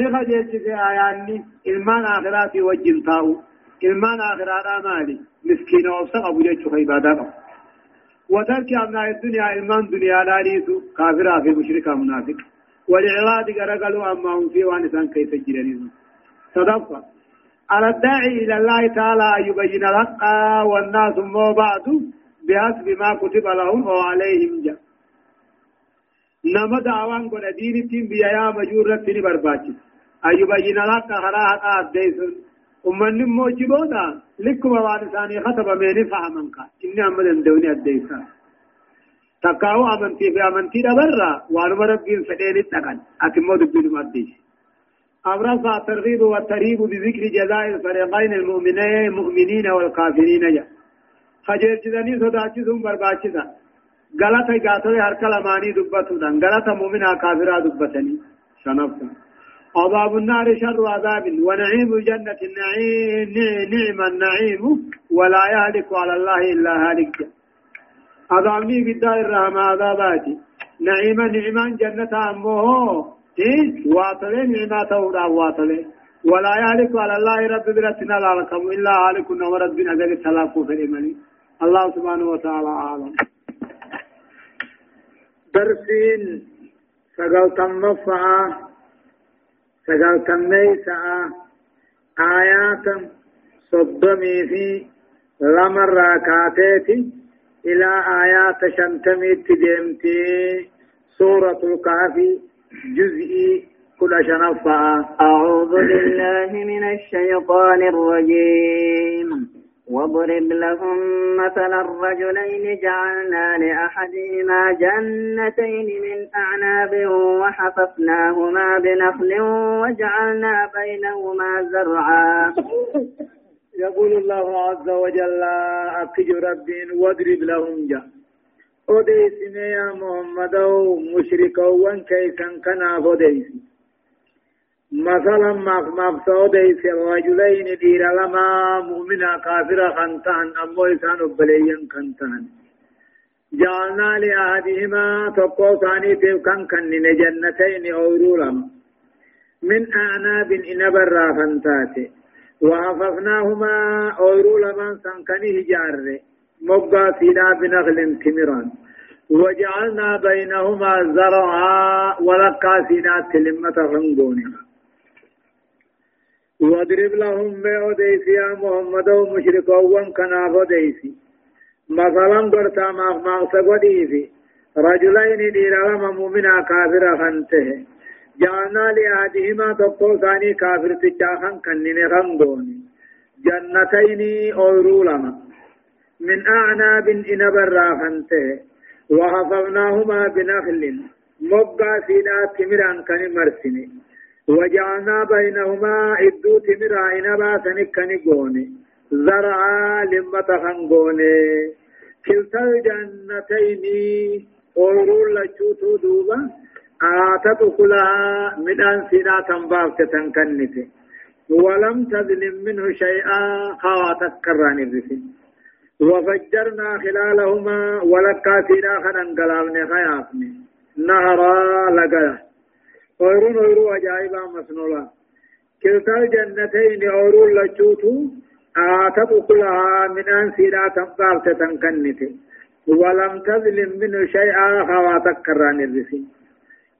نخجل في آياني إلمان آخرات وجنتاو إلمان آخرات مالي. مسكين وصق أبو جيش خيبادة وترك أبناء الدنيا إلمان دنيا لا ليسو كافرا في مشركا منافق والإعراض قرقلوا أما هم في وانسان كيف جرنين صدفة على الداعي إلى الله تعالى أن يبين الحق والناس ما بعد بحسب ما كتب لهم أو عليهم جاء نما دعوان قد دين تيم بيا يا مجورة تني برباچ أن يبين الحق خراها قاد أمني موجبودا لكم وارثاني خطب ميني فهمنك إني أمد اندوني الديسا. تقاو أمنتي في أمنتي دبرا. وانو ربين فدين التقن أكمو دبين مديش أبرز الترغيب والترهيب بذكر جزاء الفريقين المؤمنين المؤمنين والكافرين جا خجل جدني صداتهم برباچدا غلطة غاتوي هر كلماني دبتودان غلطة مؤمنا كافرا دبتني شنفتا عذاب النار شر عذاب. ونعيم الجنة. النعيم نعم النعيم. ولا يهلك على الله إلا هالك. عذابني بالدار الرحمة عذاباتي. نعيما نعما جنة أمه. إيه؟ واطلي نعمة ودا واطلي ولا يهلك على الله رب برتنا لا لكم إلا هالك. ورد بن أجل السلاف في الإيمان. الله سبحانه وتعالى أعلم. درسين سقل تنفعا سقل تنيسعا آيات صدمي في لمر راكاتيتي إلى آيات شنتمي تدمتي سورة الكهف جزئي كل شنفع أعوذ بالله من الشيطان الرجيم واضرب لهم مثل الرجلين جعلنا لأحدهما جنتين من أعناب وحففناهما بنخل وجعلنا بينهما زرعا. يقول الله عز وجل أكج رب واضرب لهم جا. أوديسنا يا محمد مشركا وان كيسا كنا فوديسنا مثلا مقصود في الرجلين دير لما مؤمنا كافرا خنتان أمو إسان أبليين خنتان جعلنا لأحدهما تقو ثاني تبكن كنن جنتين أورولم من أعناب إنبرا خنتاتي وحففناهما أورولما سنكنه جار مبقى سيدا بنغل تمران وجعلنا بينهما زرعا ولقى سيدا تلمة رنقونها واضرب لهم بأوديس يا محمد ومشركوا كنا فوديسي مثلا قرتا ما ما سقوديسي رجلين دير لما مؤمنا كافر خنته. جعلنا لأحدهما تقو ثاني كافر تجاخن كنن خندوني جنتين أورو لما من أعناب إنبر خنته. وحفظناهما بنخل. مبقى سيدا تمران كن مرسني. وجعلنا بينهما إدو تمرا إنبا سنكني قوني زرعا لما تخنقوني كلتا الجنتين أورول لشوتو دوبا. آتت كلها من أنسنا تنباف تنكنته ولم تظلم منه شيئا خواتك كراني الرسل وفجرنا خلالهما ولكا سيدا خننقلابني خيافني نهرا لقاه أورون أورو أجائبا مسنولا كلتا الجنتين أورون لجوتو آتت كلها من أنسيرا تنقاب تتنكنت ولم تظلم منه شيئا خواتك كران الرسي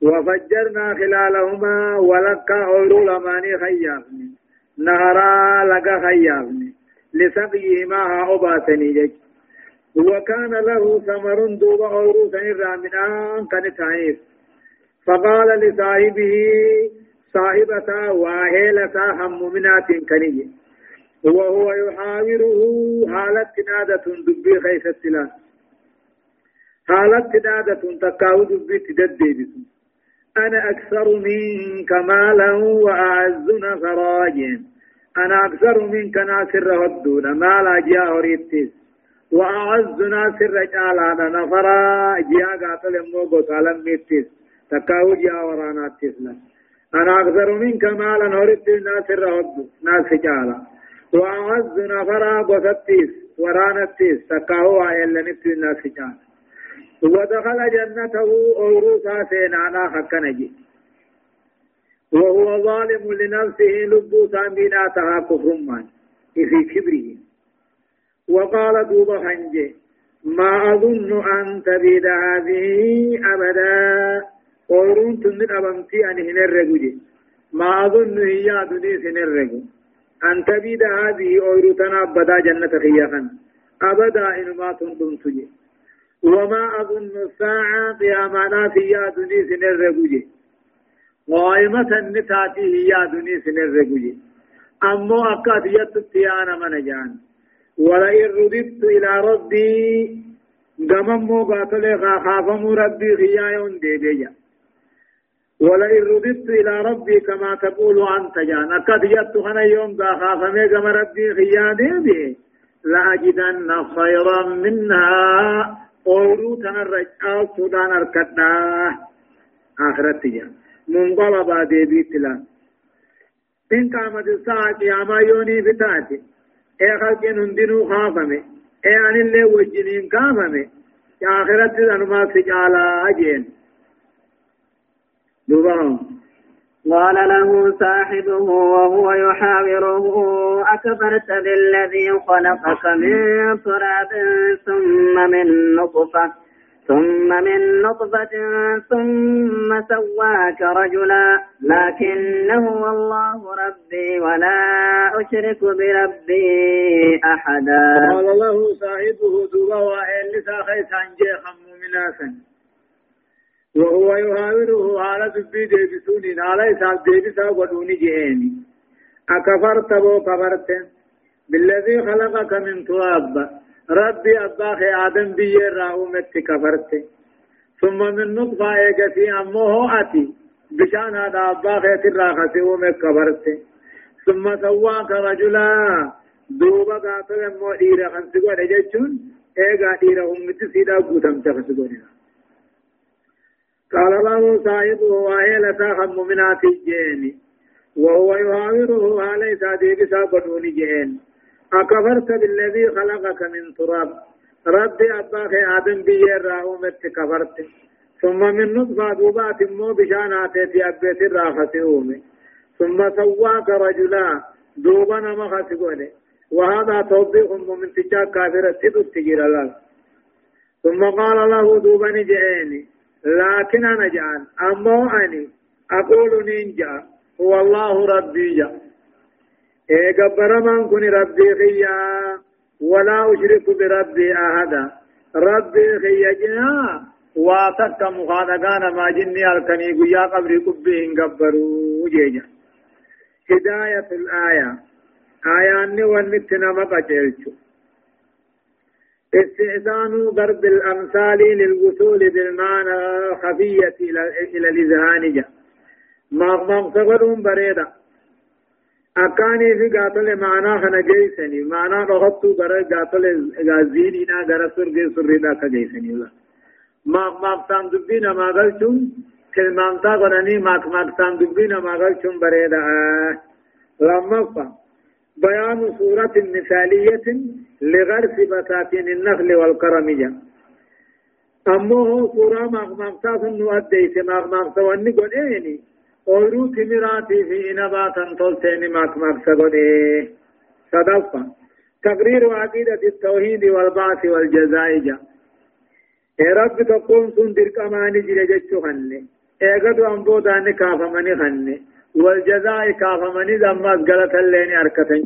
وفجرنا خلالهما ولكا أورو لماني خيافني نهرا لك خيافني لسقيهما أباتني جج وكان له ثمر دوب أورو سنرى من آن كان تعيف فقال لصاحبه صاحبتا واهلتا هم منات كنيه وهو يحاوره حالة نادة دبي خيس السلاح حالة نادة تكاو دبي تددي أنا أكثر منك مالا وأعز نفراجا. أنا أكثر منك ناصر هدون مالا جاء ريتس وأعز ناصر رجالا نفرا جاء قاتل موغو سالم ميتس تكاو جاء ورانا تسلا أنا أكثر منك مالا هرت الناس الرهد ناس جالا وأعز نفرا بسطيس ورانا تيس تكاو آيان لنفس الناس جالا ودخل جنته أوروسا سينانا حقا نجي وهو ظالم لنفسه لبو سامبيناتها كفر من في كبره وقال دوب خنجي ما أظن أن تبيد هذه أبدا. أورون تنين أبمتي أن هنرقو جي ما أظن هي أدنيس هنرقو أن تبيد هذه أورتنا أبدا جنة خيخا أبدا إنما تنتم سجي وما أظن الساعة قيامنا في أدنيس هنرقو جي قائمة النتاتي هي أدنيس هنرقو جي أمو أكاد يتتيانا من جان ولئن رددت إلى ربي قممو قاتل خافمو ربي خيايون دي بيجا ولئن رددت إلى ربي كما تقول أنت جان. أكد يت خنا يوم ذا خافمي كما ربي خيادي به. لأجدن خيرا منها. أورو تنرجع سودان أركدنا. آخرت جان منقلب ديبي تلا إن قامت الساعة قياما يوني بتاتي إيه خلقين هندنو خافمي. إيه عن اللي وجنين كافمي آخرت أنما سجالا أجين قال له صاحبه وهو يحاوره أكفرت بالذي خلقك من تراب ثم من نطفة ثم من نطفة ثم سواك رجلا لكنه والله ربي ولا أشرك بربي أحدا. قال له صاحبه دوبا وإن لساخي سانجي خمو مناسا وهو يهاوره على دبي ديبسوني على إساب ديبسا ودوني جهيني. أكفرت بو كفرت. بالذي خلقك من تراب. ربي أباخ آدم بيه راومت كفرت. ثم من نطفة إيجتي أمه أتي. بشان هذا أباخ تراخسي ومت كفرت. ثم سواك رجلا. دوبا قاتل مو ديرا خمسي قد جيشون إيجا ديرا همت سيدا قوتم تخسي قال له صاحبه وهي لتاخم من الجين وهو يهاوره عليه سادي بسا قدوني جين أكفرت بالذي خلقك من تراب. ربي أباك آدم بيه راومت كفرت. ثم من نطفة دوبات مو بشانات في أبيت الراخة أومي. ثم سواك رجلا دوبا نمخ سقوني وهذا توضيح من تجاك كافرة تدو ثم قال له دوبا نجعيني لكن أنا جعل أمو أني أقول نينجا هو الله ربي جا. إيه من كن ربي خيا. ولا أشرك بربي أحدا. ربي خيا جنا. واتك مخادقان ما جني الكني قيا قبري قبي قبروا جيجا. هداية الآية. آية أني ونتنا مقجلتو استئذان ضرب الأمثال للوصول بالمعنى خفية إلى الإذهان جا. مغمغ بريدة أكاني في قاتل معنى خنا جيسني. معنى رغبتو غرى قاتل غازيني نا غرى سرغي سرغي کا جيسني الله مغمغ تندبين ما غلتم كلمان تا غناني مغمغ تندبين ما غلتم بريدة لما فهم بيان صورة مثالية لغرس بساتين النخل والكرم جا أمه صورة مغمغتا سنؤديس مغمغتا واني قديني. أولو تمراتي في إنباتا تلتين مغمغتا قدي. صدفة. تقرير عقيدة التوحيد والبعث والجزاء جا يا رب تقوم سندر كماني جرى جتشو خني ايغدو أنبو داني كافمني خني والجزاء كافمني دمات غلط اللين أركتن